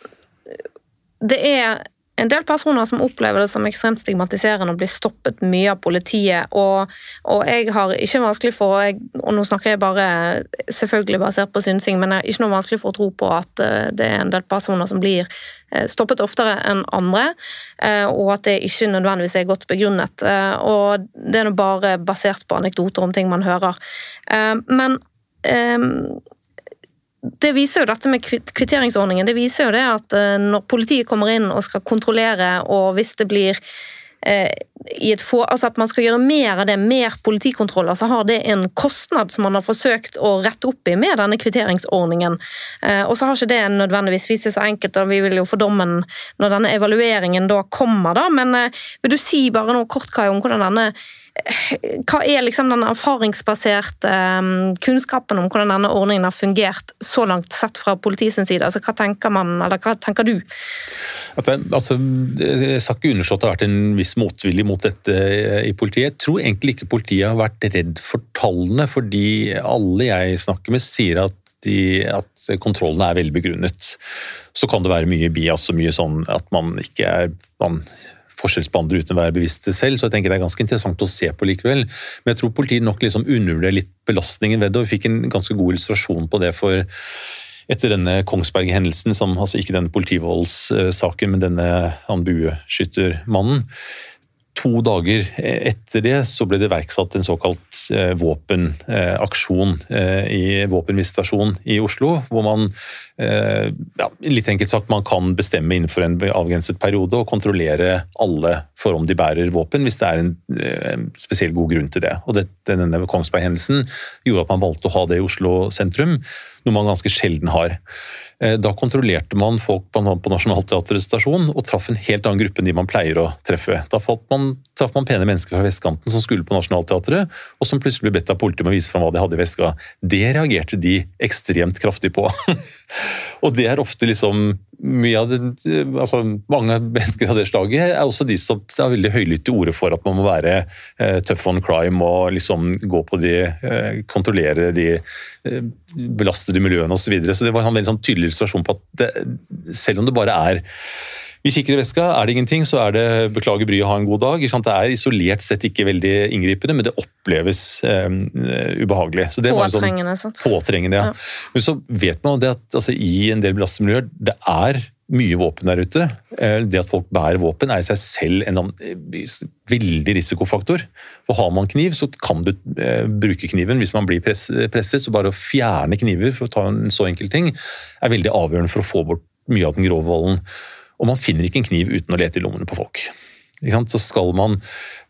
det er en del personer som opplever det som ekstremt stigmatiserende å bli stoppet mye av politiet. Og, og jeg har ikke vanskelig for jeg, Og nå snakker jeg bare selvfølgelig basert på synsing, men jeg har ikke noe vanskelig for å tro på at uh, det er en del personer som blir uh, stoppet oftere enn andre, uh, og at det ikke nødvendigvis er godt begrunnet. og det er nå bare basert på anekdoter om ting man hører. men det viser jo dette med kvitteringsordningen. Det viser jo det at eh, når politiet kommer inn og skal kontrollere, og hvis det blir eh, få, altså at man skal gjøre mer av det, mer politikontroller, så har det en kostnad som man har forsøkt å rette opp i med denne kvitteringsordningen. Eh, og så har ikke det nødvendigvis vist seg så enkelt, og vi vil jo få dommen når denne evalueringen da kommer, da. Men eh, vil du si bare noe kort, Kai, om hvordan denne hva er liksom den erfaringsbaserte um, kunnskapen om hvordan denne ordningen har fungert så langt sett fra politiets side? Altså, hva tenker man, eller hva tenker du? Det, altså, jeg skal ikke underslå at det har vært en viss motvilje mot dette i politiet. Jeg tror egentlig ikke politiet har vært redd for tallene, fordi alle jeg snakker med sier at de, at kontrollene er velbegrunnet. Så kan det være mye bias og mye sånn at man ikke er man forskjellsbehandler uten å være bevisst det selv, så jeg tenker det er ganske interessant å se på likevel. Men jeg tror politiet nok liksom undervurderer litt belastningen ved det, og vi fikk en ganske god illustrasjon på det for etter denne Kongsberg-hendelsen, altså ikke denne politivoldssaken, men denne han bueskyttermannen to dager etter det så ble det iverksatt en såkalt eh, våpenaksjon eh, i våpenvisitasjon i Oslo. Hvor man eh, ja, litt enkelt sagt, man kan bestemme innenfor en avgrenset periode og kontrollere alle for om de bærer våpen, hvis det er en, en spesiell god grunn til det. Og det, Denne Kongsberg-hendelsen gjorde at man valgte å ha det i Oslo sentrum, noe man ganske sjelden har. Eh, da kontrollerte man folk på Nationaltheatrets stasjon og traff en helt annen gruppe enn de man pleier å treffe. Da man, traff man pene mennesker fra vestkanten som skulle på Nationaltheatret, og som plutselig ble bedt av politiet om å vise fram hva de hadde i veska. Det reagerte de ekstremt kraftig på. og det er ofte liksom mye av det, altså Mange mennesker av det slaget er også de som har veldig høylytte orde for at man må være eh, tough on crime og liksom gå på de eh, Kontrollere de eh, belastede miljøene osv. Så, videre. så det var en veldig sånn tydelig illustrasjon på at det, selv om det bare er vi kikker i veska, er det ingenting, så er det beklager bryet, ha en god dag. Det er isolert sett ikke veldig inngripende, men det oppleves um, ubehagelig. Så det påtrengende. Sånn, påtrengende, ja. ja. Men så vet man det at altså, i en del belastede miljøer, det er mye våpen der ute. Eh, det at folk bærer våpen er i seg selv en veldig risikofaktor. For har man kniv, så kan du eh, bruke kniven hvis man blir presset. Så bare å fjerne kniver for å ta en så enkel ting, er veldig avgjørende for å få bort mye av den grove volden. Og man finner ikke en kniv uten å lete i lommene på folk. Så skal man,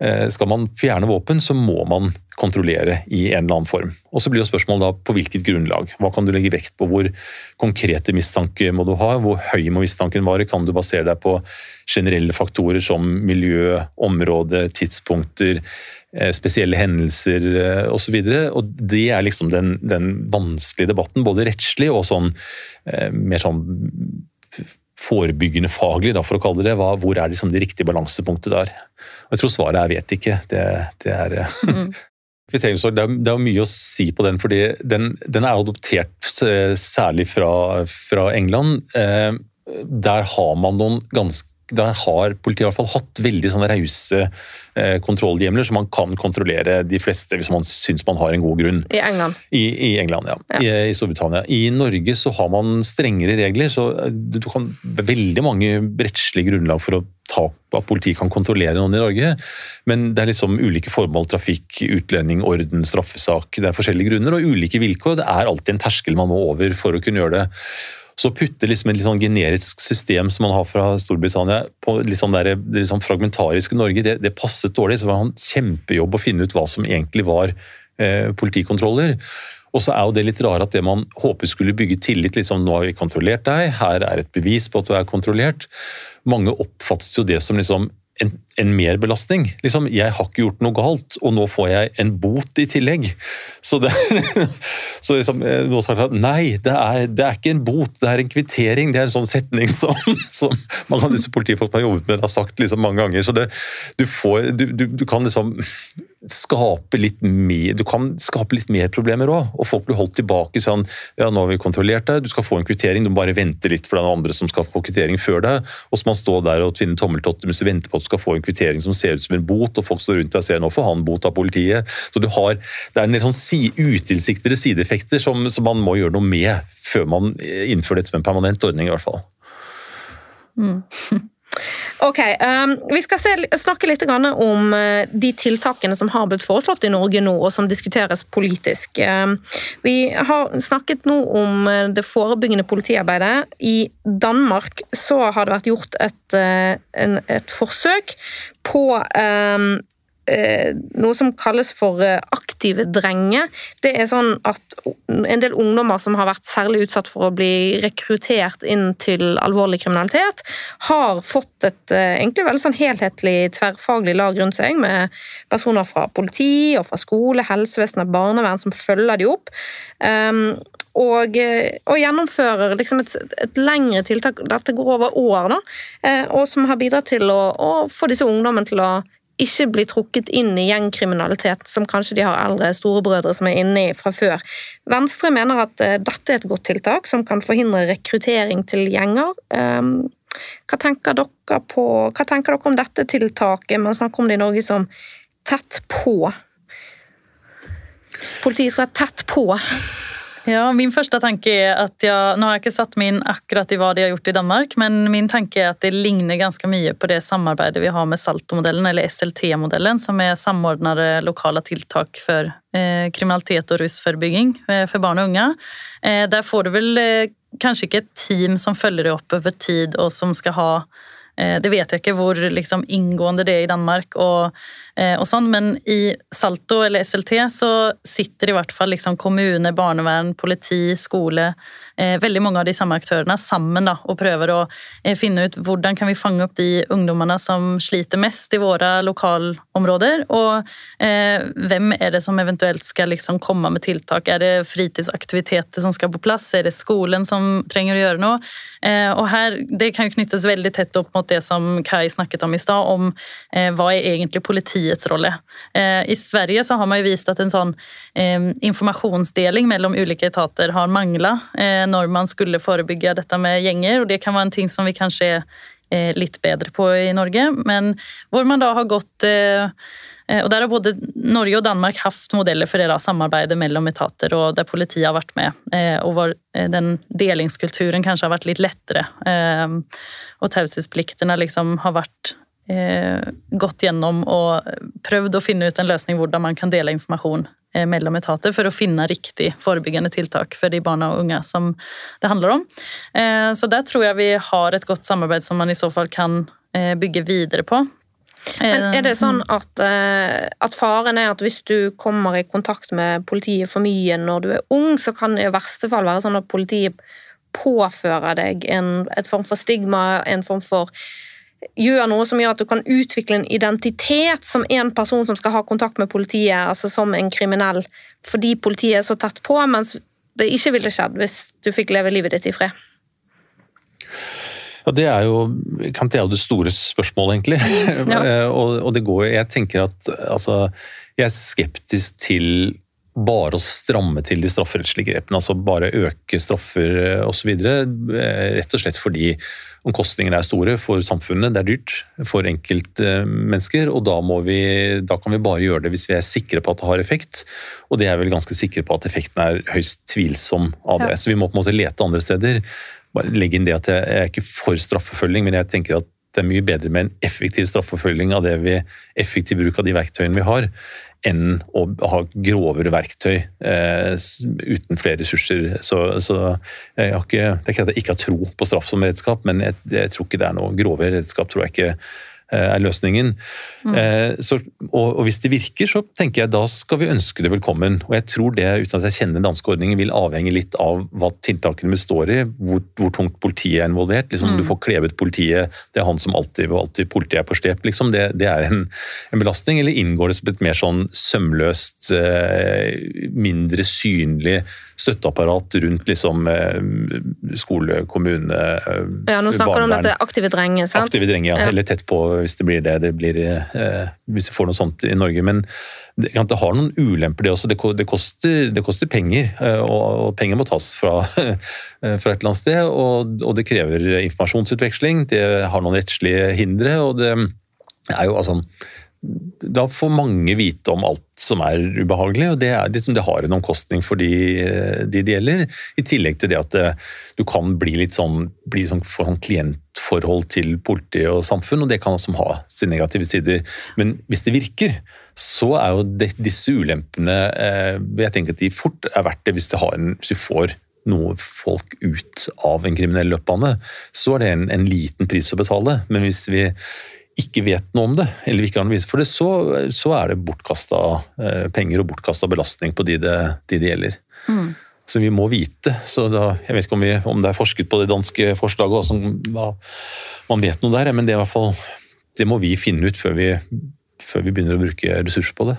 eh, skal man, fjerne våpen, så må man kontrollere i en eller annen form. Og Så blir jo spørsmålet da på hvilket grunnlag. Hva kan du legge vekt på? Hvor konkrete mistanke må du ha? Hvor høy må mistanken være? Kan du basere deg på generelle faktorer som miljø, område, tidspunkter, eh, spesielle hendelser eh, osv.? Det er liksom den, den vanskelige debatten, både rettslig og sånn mer sånn forebyggende faglig, da, for å kalle det det. hvor er liksom det riktige balansepunktet der? Og jeg tror svaret er vet ikke. Det, det er mm. Det er, mye å si på den, fordi den, den er adoptert eh, særlig fra, fra England. Eh, der har man noen ganske der har politiet i hvert fall hatt veldig sånne rause eh, kontrollhjemler, så man kan kontrollere de fleste hvis man syns man har en god grunn. I England? I, i England, ja. ja. I, I, Storbritannia. I Norge så har man strengere regler, så eh, du kan veldig mange rettslige grunnlag for å ta at politiet kan kontrollere noen i Norge, men det er liksom ulike formål, trafikk, utlending, orden, straffesak. Det er forskjellige grunner og ulike vilkår. Det er alltid en terskel man må over for å kunne gjøre det. Så putte liksom et litt sånn generisk system som man har fra Storbritannia på litt sånn der, litt sånn fragmentariske Norge, det, det, passet dårlig. Så det var en kjempejobb å finne ut hva som egentlig var eh, politikontroller. Og så er jo det litt rare at det man håper skulle bygge tillit, liksom nå har vi kontrollert deg, her er et bevis på at du er kontrollert. Mange oppfattet jo det som liksom en, en merbelastning. Liksom, jeg har ikke gjort noe galt, og nå får jeg en bot i tillegg. Så, det, så liksom, nå noen sagt at nei, det er, det er, ikke en bot, det er en kvittering. Det er en sånn setning som, som mange av disse politifolkene har jobbet med, har sagt liksom mange ganger. Så det, du, får, du, du, du kan liksom skape litt mer, du kan skape litt mer problemer òg. Og folk blir holdt tilbake sånn ja, nå har vi kontrollert deg, du skal få en kvittering, du må bare vente litt for den andre som skal få kvittering før deg. Og så må man stå der og tvinne tommeltotter mens du venter på at du skal få en kvittering som ser ut som en bot, og folk står rundt deg og ser nå får han bot av politiet. Så du har, Det er en del sånn si, utilsiktede sideeffekter som, som, man må gjøre noe med før man innfører dette som en permanent ordning, i hvert fall. Mm. Ok, um, Vi skal se, snakke litt om uh, de tiltakene som har blitt foreslått i Norge nå, og som diskuteres politisk. Um, vi har snakket nå om uh, det forebyggende politiarbeidet. I Danmark så har det vært gjort et, uh, en, et forsøk på um, Eh, noe som kalles for eh, aktive drenger. Det er sånn at en del ungdommer som har vært særlig utsatt for å bli rekruttert inn til alvorlig kriminalitet, har fått et eh, egentlig veldig sånn helhetlig tverrfaglig lag rundt seg, med personer fra politi og fra skole, helsevesen og barnevern som følger de opp. Um, og, og, gjennomfører liksom et, et, lengre tiltak, dette går over år, da, og som har bidratt til å, å få disse ungdommene til å ikke bli trukket inn i gjengkriminalitet, som kanskje de har eldre storebrødre som er inne i fra før. Venstre mener at uh, dette er et godt tiltak som kan forhindre rekruttering til gjenger. Um, hva, tenker på, hva tenker dere om dette tiltaket? Man snakker om det i Norge som tett på. Politiet skal være tett på. Ja, Min første tanke er at jeg, Nå har jeg ikke satt meg inn akkurat i hva de har gjort i Danmark, men min tanke er at det ligner ganske mye på det samarbeidet vi har med Salto-modellen, eller SLT-modellen, som er samordnede lokale tiltak for eh, kriminalitet og rusforebygging eh, for barn og unge. Eh, der får du vel eh, kanskje ikke et team som følger deg opp over tid, og som skal ha Eh, det vet jeg ikke hvor liksom, inngående det er i Danmark, og, og sånn, men i Salto eller SLT så sitter i hvert fall liksom, kommune, barnevern, politi, skole Eh, veldig mange av de samme aktørene sammen da, og prøver å eh, finne ut hvordan kan vi fange opp de ungdommene som sliter mest i våre lokalområder, og eh, hvem er det som eventuelt skal liksom komme med tiltak. Er det fritidsaktiviteter som skal på plass? Er det skolen som trenger å gjøre noe? Eh, og her, Det kan jo knyttes veldig tett opp mot det som Kai snakket om i stad, om eh, hva er egentlig politiets rolle. Eh, I Sverige så har man jo vist at en sånn informasjonsdeling mellom ulike etater har mangla når man skulle forebygge dette med gjenger, og det kan være en ting som vi kanskje er eh, litt bedre på i Norge, men hvor man da har gått eh, eh, og Der har både Norge og Danmark hatt modeller for det samarbeidet mellom etater, og der politiet har vært med. Og hvor den delingskulturen kanskje har vært litt lettere. Og taushetspliktene liksom har vært gått gjennom og prøvd å finne ut en løsning hvordan man kan dele informasjon Eh, mellom etater for å finne riktig forebyggende tiltak for de barna og unge som det handler om. Eh, så der tror jeg vi har et godt samarbeid som man i så fall kan eh, bygge videre på. Men Er det sånn at, at, faren er at hvis du kommer i kontakt med politiet for mye når du er ung, så kan det i verste fall være sånn at politiet påfører deg en et form for stigma, en form for gjør noe som gjør at du kan utvikle en identitet som en person som skal ha kontakt med politiet, altså som en kriminell, fordi politiet er så tett på, mens det ikke ville skjedd hvis du fikk leve livet ditt i fred. Ja, Det er jo, det er jo det store spørsmålet, egentlig. Ja. og, og, det går Jeg tenker at altså, Jeg er skeptisk til bare å stramme til de strafferettslige grepene, altså bare øke straffer osv. Rett og slett fordi omkostningene er store for samfunnet, det er dyrt for enkeltmennesker. Og da, vi, da, kan vi bare gjøre det hvis vi er sikre på at det har effekt. Og det er vel ganske sikre på at effekten er høyst tvilsom av det. Så vi må på en måte lete andre steder. Bare legge inn det at jeg er ikke for straffeforfølging, men jeg tenker at det er mye bedre med en effektiv straffeforfølging av det vi, effektiv bruk av de verktøyene vi har, enn å ha grovere verktøy eh, uten flere ressurser. Så, så jeg har ikke, Det er ikke at jeg ikke har tro på straff som redskap, men jeg, jeg tror ikke det er noe grovere redskap. tror jeg ikke er løsningen. Mm. Eh, så, og, og, hvis det virker, så tenker jeg da skal vi ønske det velkommen. Og jeg tror det, uten at jeg kjenner den danske ordningen, vil avhenge litt av hva tiltakene består i, hvor, hvor tungt politiet er involvert. Liksom, mm. Du får klevet politiet, det er han som alltid og alltid politiet er på step, liksom. Det, det er en, en, belastning. Eller inngår det som et mer sånn sømløst, eh, mindre synlig støtteapparat rundt liksom skole, kommune Ja, nå snakker du om dette aktive drenger, sant? Aktive drenger, ja. Eller tett på hvis det blir det det blir eh, hvis vi får noe sånt i Norge. Men det, det har noen ulemper, det også. Det, det, koster, det koster, penger, eh, og, og, penger må tas fra, fra et eller annet sted. Og, og, det krever informasjonsutveksling, det har noen rettslige hindre. og det er jo altså da får mange vite om alt som er ubehagelig, og det, er, liksom, det har en omkostning for de, de, det gjelder. I tillegg til det at det, eh, du kan bli litt sånn, bli sånn, sånn klientforhold til politi og samfunn, og det kan også ha sine negative sider. Men hvis det virker, så er jo det, disse ulempene eh, Jeg tenker at de fort er verdt det hvis, en, hvis du får noe folk ut av en kriminell løpbane. så er det en, en liten pris å betale. Men hvis vi ikke vet noe om det, eller ikke har noe bevis for det, så, så er det bortkasta eh, penger og bortkasta belastning på de det, de det gjelder. Mm. Så vi må vite. så da, Jeg vet ikke om, vi, om, det er forsket på det danske forslaget, og altså, man vet noe der, men det, hvert fall, det må vi finne ut før vi før vi begynner å bruke ressurser på det.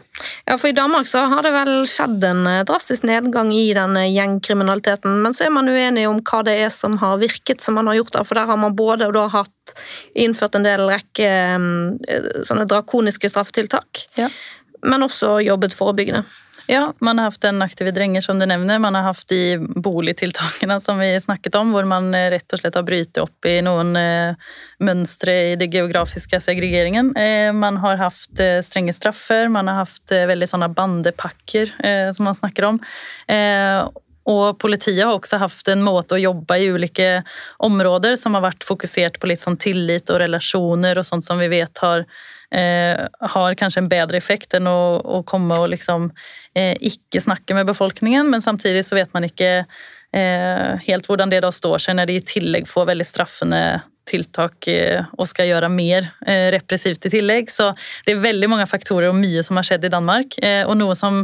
Ja, for I Danmark så har det vel skjedd en eh, drastisk nedgang i den eh, gjengkriminaliteten. Men så er man uenig om hva det er som har virket som man har gjort der. For der har man både da hatt innført en del rekke eh, sånne drakoniske straffetiltak, ja. men også jobbet forebyggende. Ja, man har hatt en aktive drenger, som du nevner. Man har hatt de boligtiltakene som vi snakket om, hvor man eh, rett og slett har brytet opp i noen eh, mønstre i den geografiske segregeringen. Eh, man har hatt strenge straffer, man har hatt veldig sånne bandepakker, som man snakker om. Og politiet har også hatt en måte å jobbe i ulike områder som har vært fokusert på litt sånn tillit og relasjoner og sånt som vi vet har eh, har kanskje en bedre effekt enn å, å komme og liksom eh, ikke snakke med befolkningen, men samtidig så vet man ikke eh, helt hvordan det da står seg når de i tillegg får veldig straffende tiltak eh, og skal gjøre mer eh, repressivt i tillegg. Så det er veldig mange faktorer og mye som har skjedd i Danmark. Og noe som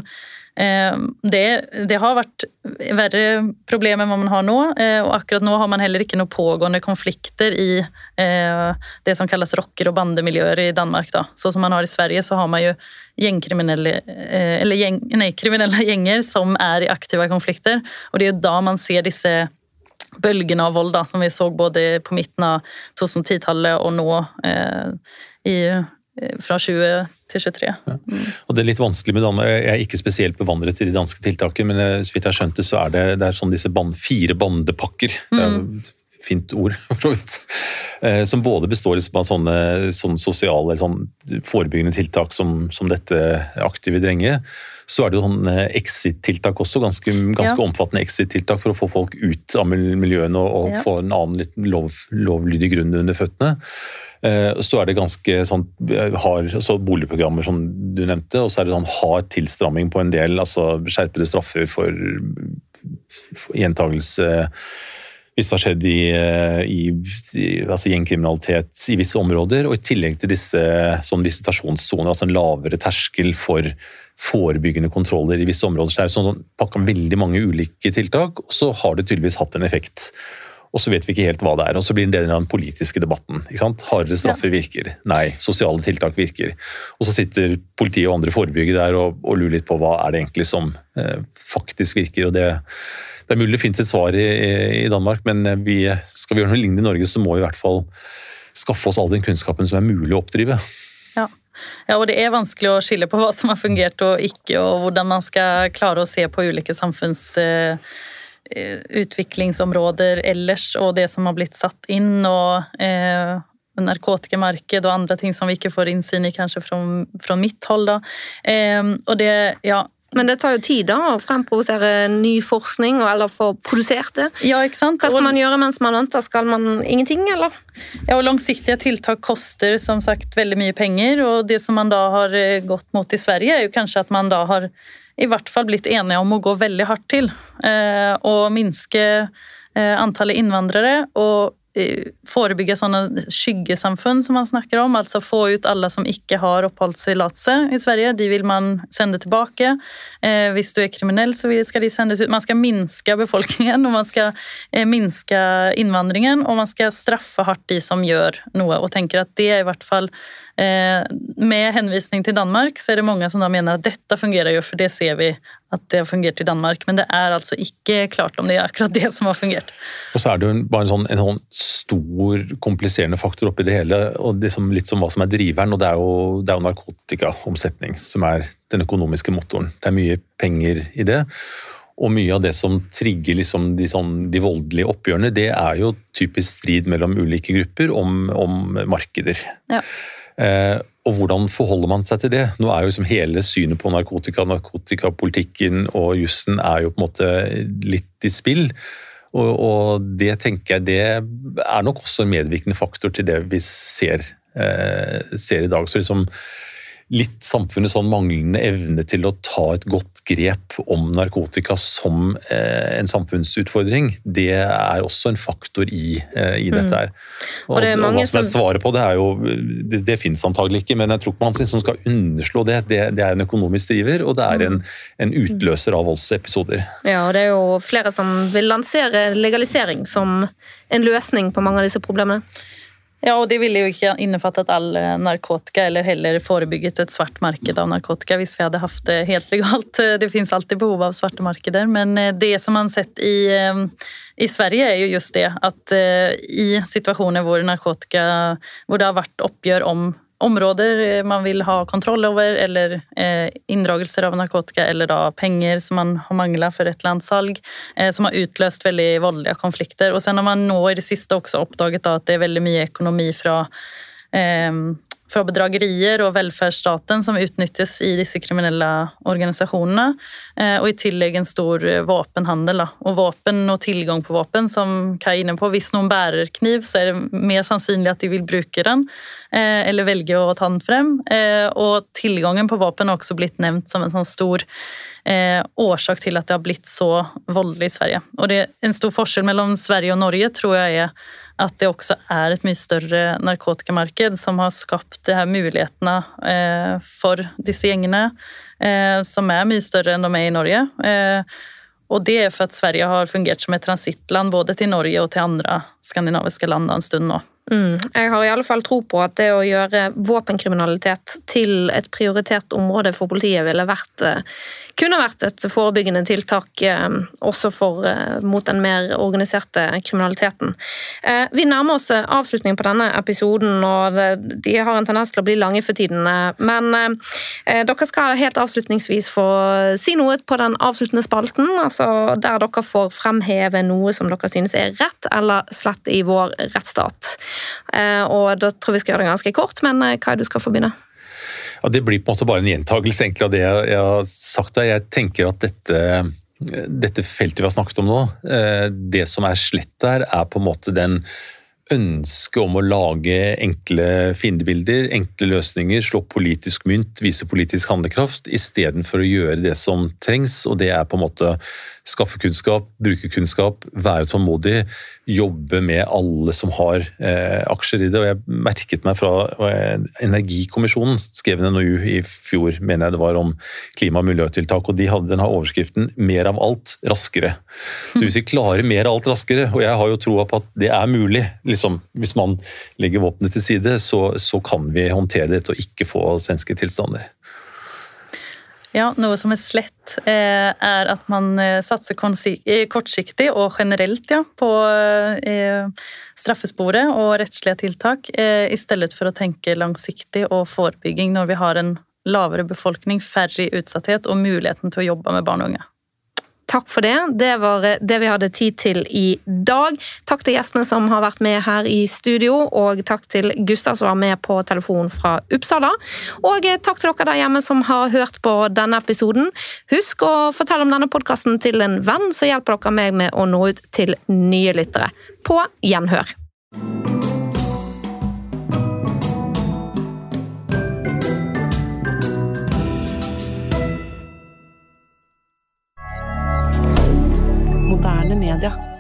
det, det, har vært verre problemer enn hva man har nå, eh, og akkurat nå har man heller ikke noen pågående konflikter i eh, det som kalles rocker- og bandemiljøer i Danmark. Da. Sånn som man har i Sverige, så har man jo eller gjeng, nei, kriminelle gjenger som er i aktive konflikter, og det er jo da man ser disse bølgene av vold da, som vi så både på midten av 2010-tallet og nå eh, i Eh, fra 20 til 23. Ja. Mm. Og Det er litt vanskelig med Danmark. Jeg er ikke spesielt bevandret i de danske tiltakene, men så vidt jeg har skjønt det, så er det, det er sånn disse band, fire bandepakker. Mm. fint ord, for så vidt. Eh, som både består av sånne, sånne sosiale, sånn forebyggende tiltak som, som, dette aktive drenge. Så er det jo sånn exit-tiltak også, ganske, ganske ja. omfattende exit-tiltak for å få folk ut av miljøene og, og ja. få en annen litt lov, lovlydig grunn under føttene. Eh, så er det ganske sånn eh, hard så boligprogrammer som du nevnte, og så er det sånn hard tilstramming på en del, altså skjerpede straffer for, for gjentagelse hvis det har skjedd i, eh, i, i altså gjengkriminalitet i visse områder, og i tillegg til disse sånn visitasjonssoner, altså en lavere terskel for forebyggende kontroller i visse områder. Så det er sånn, pakka veldig mange ulike tiltak, og så har det tydeligvis hatt en effekt. Og så vet vi ikke helt hva det er. Og så blir det en del av den politiske debatten. ikke sant? Hardere straffer virker. Nei, sosiale tiltak virker. Og så sitter politiet og andre forebyggere der og, og, lurer litt på hva er det egentlig som eh, faktisk virker. og det, det er mulig det finnes et svar i, i Danmark, men eh, vi, skal vi gjøre noe lignende i Norge, så må vi i hvert fall skaffe oss all den kunnskapen som er mulig å oppdrive. Ja. Ja, og Det er vanskelig å skille på hva som har fungert og ikke, og hvordan man skal klare å se på ulike samfunns... Eh, Eh, ellers, og det som har blitt satt inn. og eh, narkotikamarked og andre ting som vi ikke får innsyn i kanskje fra mitt hold. Da. Eh, og det, ja, Men det tar jo tid da å fremprovosere ny forskning eller få produsert det. Ja, ikke sant? Hva skal man gjøre mens man venter? Skal man ingenting, eller? Ja, og Langsiktige tiltak koster som sagt veldig mye penger. og Det som man da har eh, gått mot i Sverige, er jo kanskje at man da har i hvert fall blitt enige om å gå veldig hardt til. Eh, og minske eh, antallet innvandrere. og forebygge sånne skyggesamfunn som man snakker om. Altså få ut alle som ikke har oppholdstillatelse i Sverige. De vil man sende tilbake. Eh, hvis du er kriminell, så skal de sendes ut. Man skal minske befolkningen og man skal eh, minske innvandringen. Og man skal straffe hardt de som gjør noe. Og tenker at det er i hvert fall Eh, med henvisning til Danmark så er det mange som da mener at dette fungerer jo, for det ser vi at det har fungert i Danmark. Men det er altså ikke klart om det er akkurat det som har fungert. Og så er det jo bare en sånn, en sånn stor, kompliserende faktor oppi det hele. og det som, Litt som hva som er driveren, og det er jo, det er jo narkotikaomsetning som er den økonomiske motoren. Det er mye penger i det. Og mye av det som trigger liksom de, sånn, de, voldelige oppgjørene, det er jo typisk strid mellom ulike grupper om, om markeder. Ja. Eh, og hvordan forholder man seg til det? Nå er jo liksom hele synet på narkotika, narkotikapolitikken og jussen er jo på en måte litt i spill. Og, og, det tenker jeg det er nok også en medvirkende faktor til det vi ser, eh, ser i dag. Så liksom litt samfunnets sånn manglende evne til å ta et godt grep om narkotika som eh, en samfunnsutfordring, det er også en faktor i, eh, i dette her. Og, og, det og hva som er svaret på det, er jo Det, det fins antagelig ikke, men jeg tror ikke man liksom skal underslå det. det. det. er en økonomisk driver, og det er en, en utløser av voldsepisoder. Ja, og det er jo flere som vil lansere legalisering som en løsning på mange av disse problemene. Ja, og det ville jo ikke innefattet all eh, narkotika eller heller forebygget et svart marked av narkotika hvis vi hadde hatt det helt legalt. Det finnes alltid behov av svarte markeder, men eh, det som man har sett i, eh, i Sverige, er jo just det at i situasjoner hvor narkotika Hvor det har vært oppgjør om områder man vil ha kontroll over, eller eh, inndragelser av narkotika, eller da penger som man har mangla for et eller annet salg, eh, som har utløst veldig voldelige konflikter. Og så har man nå i det siste også oppdaget da, at det er veldig mye økonomi fra eh, fra bedragerier og velferdsstaten som utnyttes i disse kriminelle organisasjonene. Eh, og i tillegg en stor eh, våpenhandel. Og våpen og tilgang på våpen, som Kai er inne på. Hvis noen bærer kniv, så er det mer sannsynlig at de vil bruke den, eh, eller velge å ta den frem. Og tilgangen på våpen har også blitt nevnt som en sånn stor årsak til at det har blitt så voldelig i Sverige. Og det er en stor forskjell mellom Sverige og Norge, tror jeg er at det også er et mye større narkotikamarked som har skapt de her mulighetene eh, for disse gjengene, eh, som er mye større enn de er i Norge. Eh, og det er for at Sverige har fungert som et transittland både til Norge og til andre skandinaviske land en stund nå. Mm. Jeg har i alle fall tro på at det å gjøre våpenkriminalitet til et prioritert område for politiet ville vært kunne vært et forebyggende tiltak eh, også for, eh, mot den mer organiserte kriminaliteten. Eh, vi nærmer oss avslutningen på denne episoden, og de har en tendens til å bli lange for tiden. Men dere skal helt avslutningsvis få si noe på den avsluttende spalten, altså der dere får fremheve noe som dere synes er rett eller slett i vår rettsstat. Og da tror vi skal gjøre det ganske kort, men hva er det du skal begynne. Ja, Det blir på en måte bare en gjentagelse egentlig av det jeg, har sagt. der. Jeg tenker at dette, dette feltet vi har snakket om nå, eh, det som er slett der, er på en måte den ønsket om å lage enkle fiendebilder, enkle løsninger, slå politisk mynt, vise politisk handlekraft, istedenfor å gjøre det som trengs, og det er på en måte skaffe kunnskap, bruke kunnskap, være tålmodig, jobbe med alle som har eh, aksjer i det. Og jeg merket meg fra eh, Energikommisjonen skrev en NOU i fjor, mener jeg det var, om klima- og miljøtiltak, og de hadde den overskriften 'Mer av alt raskere'. Så hvis vi klarer mer av alt raskere, og jeg har jo troa på at det er mulig, liksom, hvis man legger våpenet til side, så, så kan vi håndtere dette og ikke få svenske tilstander. Ja, Noe som er slett, eh, er at man eh, satser eh, kortsiktig og generelt ja, på straffesporet og rettslige tiltak, i stedet for å tenke langsiktig og forebygging når vi har en lavere befolkning, færre i utsatthet og muligheten til å jobbe med barn og unge. Takk for det. Det var eh, det vi hadde tid til i dag. Takk til gjestene som har vært med her i studio, og takk til Gustav som var med på telefon fra Uppsala. Og eh, takk til dere der hjemme som har hørt på denne episoden. Husk å fortelle om denne podkasten til en venn, så hjelper dere meg med å nå ut til nye lyttere. På gjenhør. Media.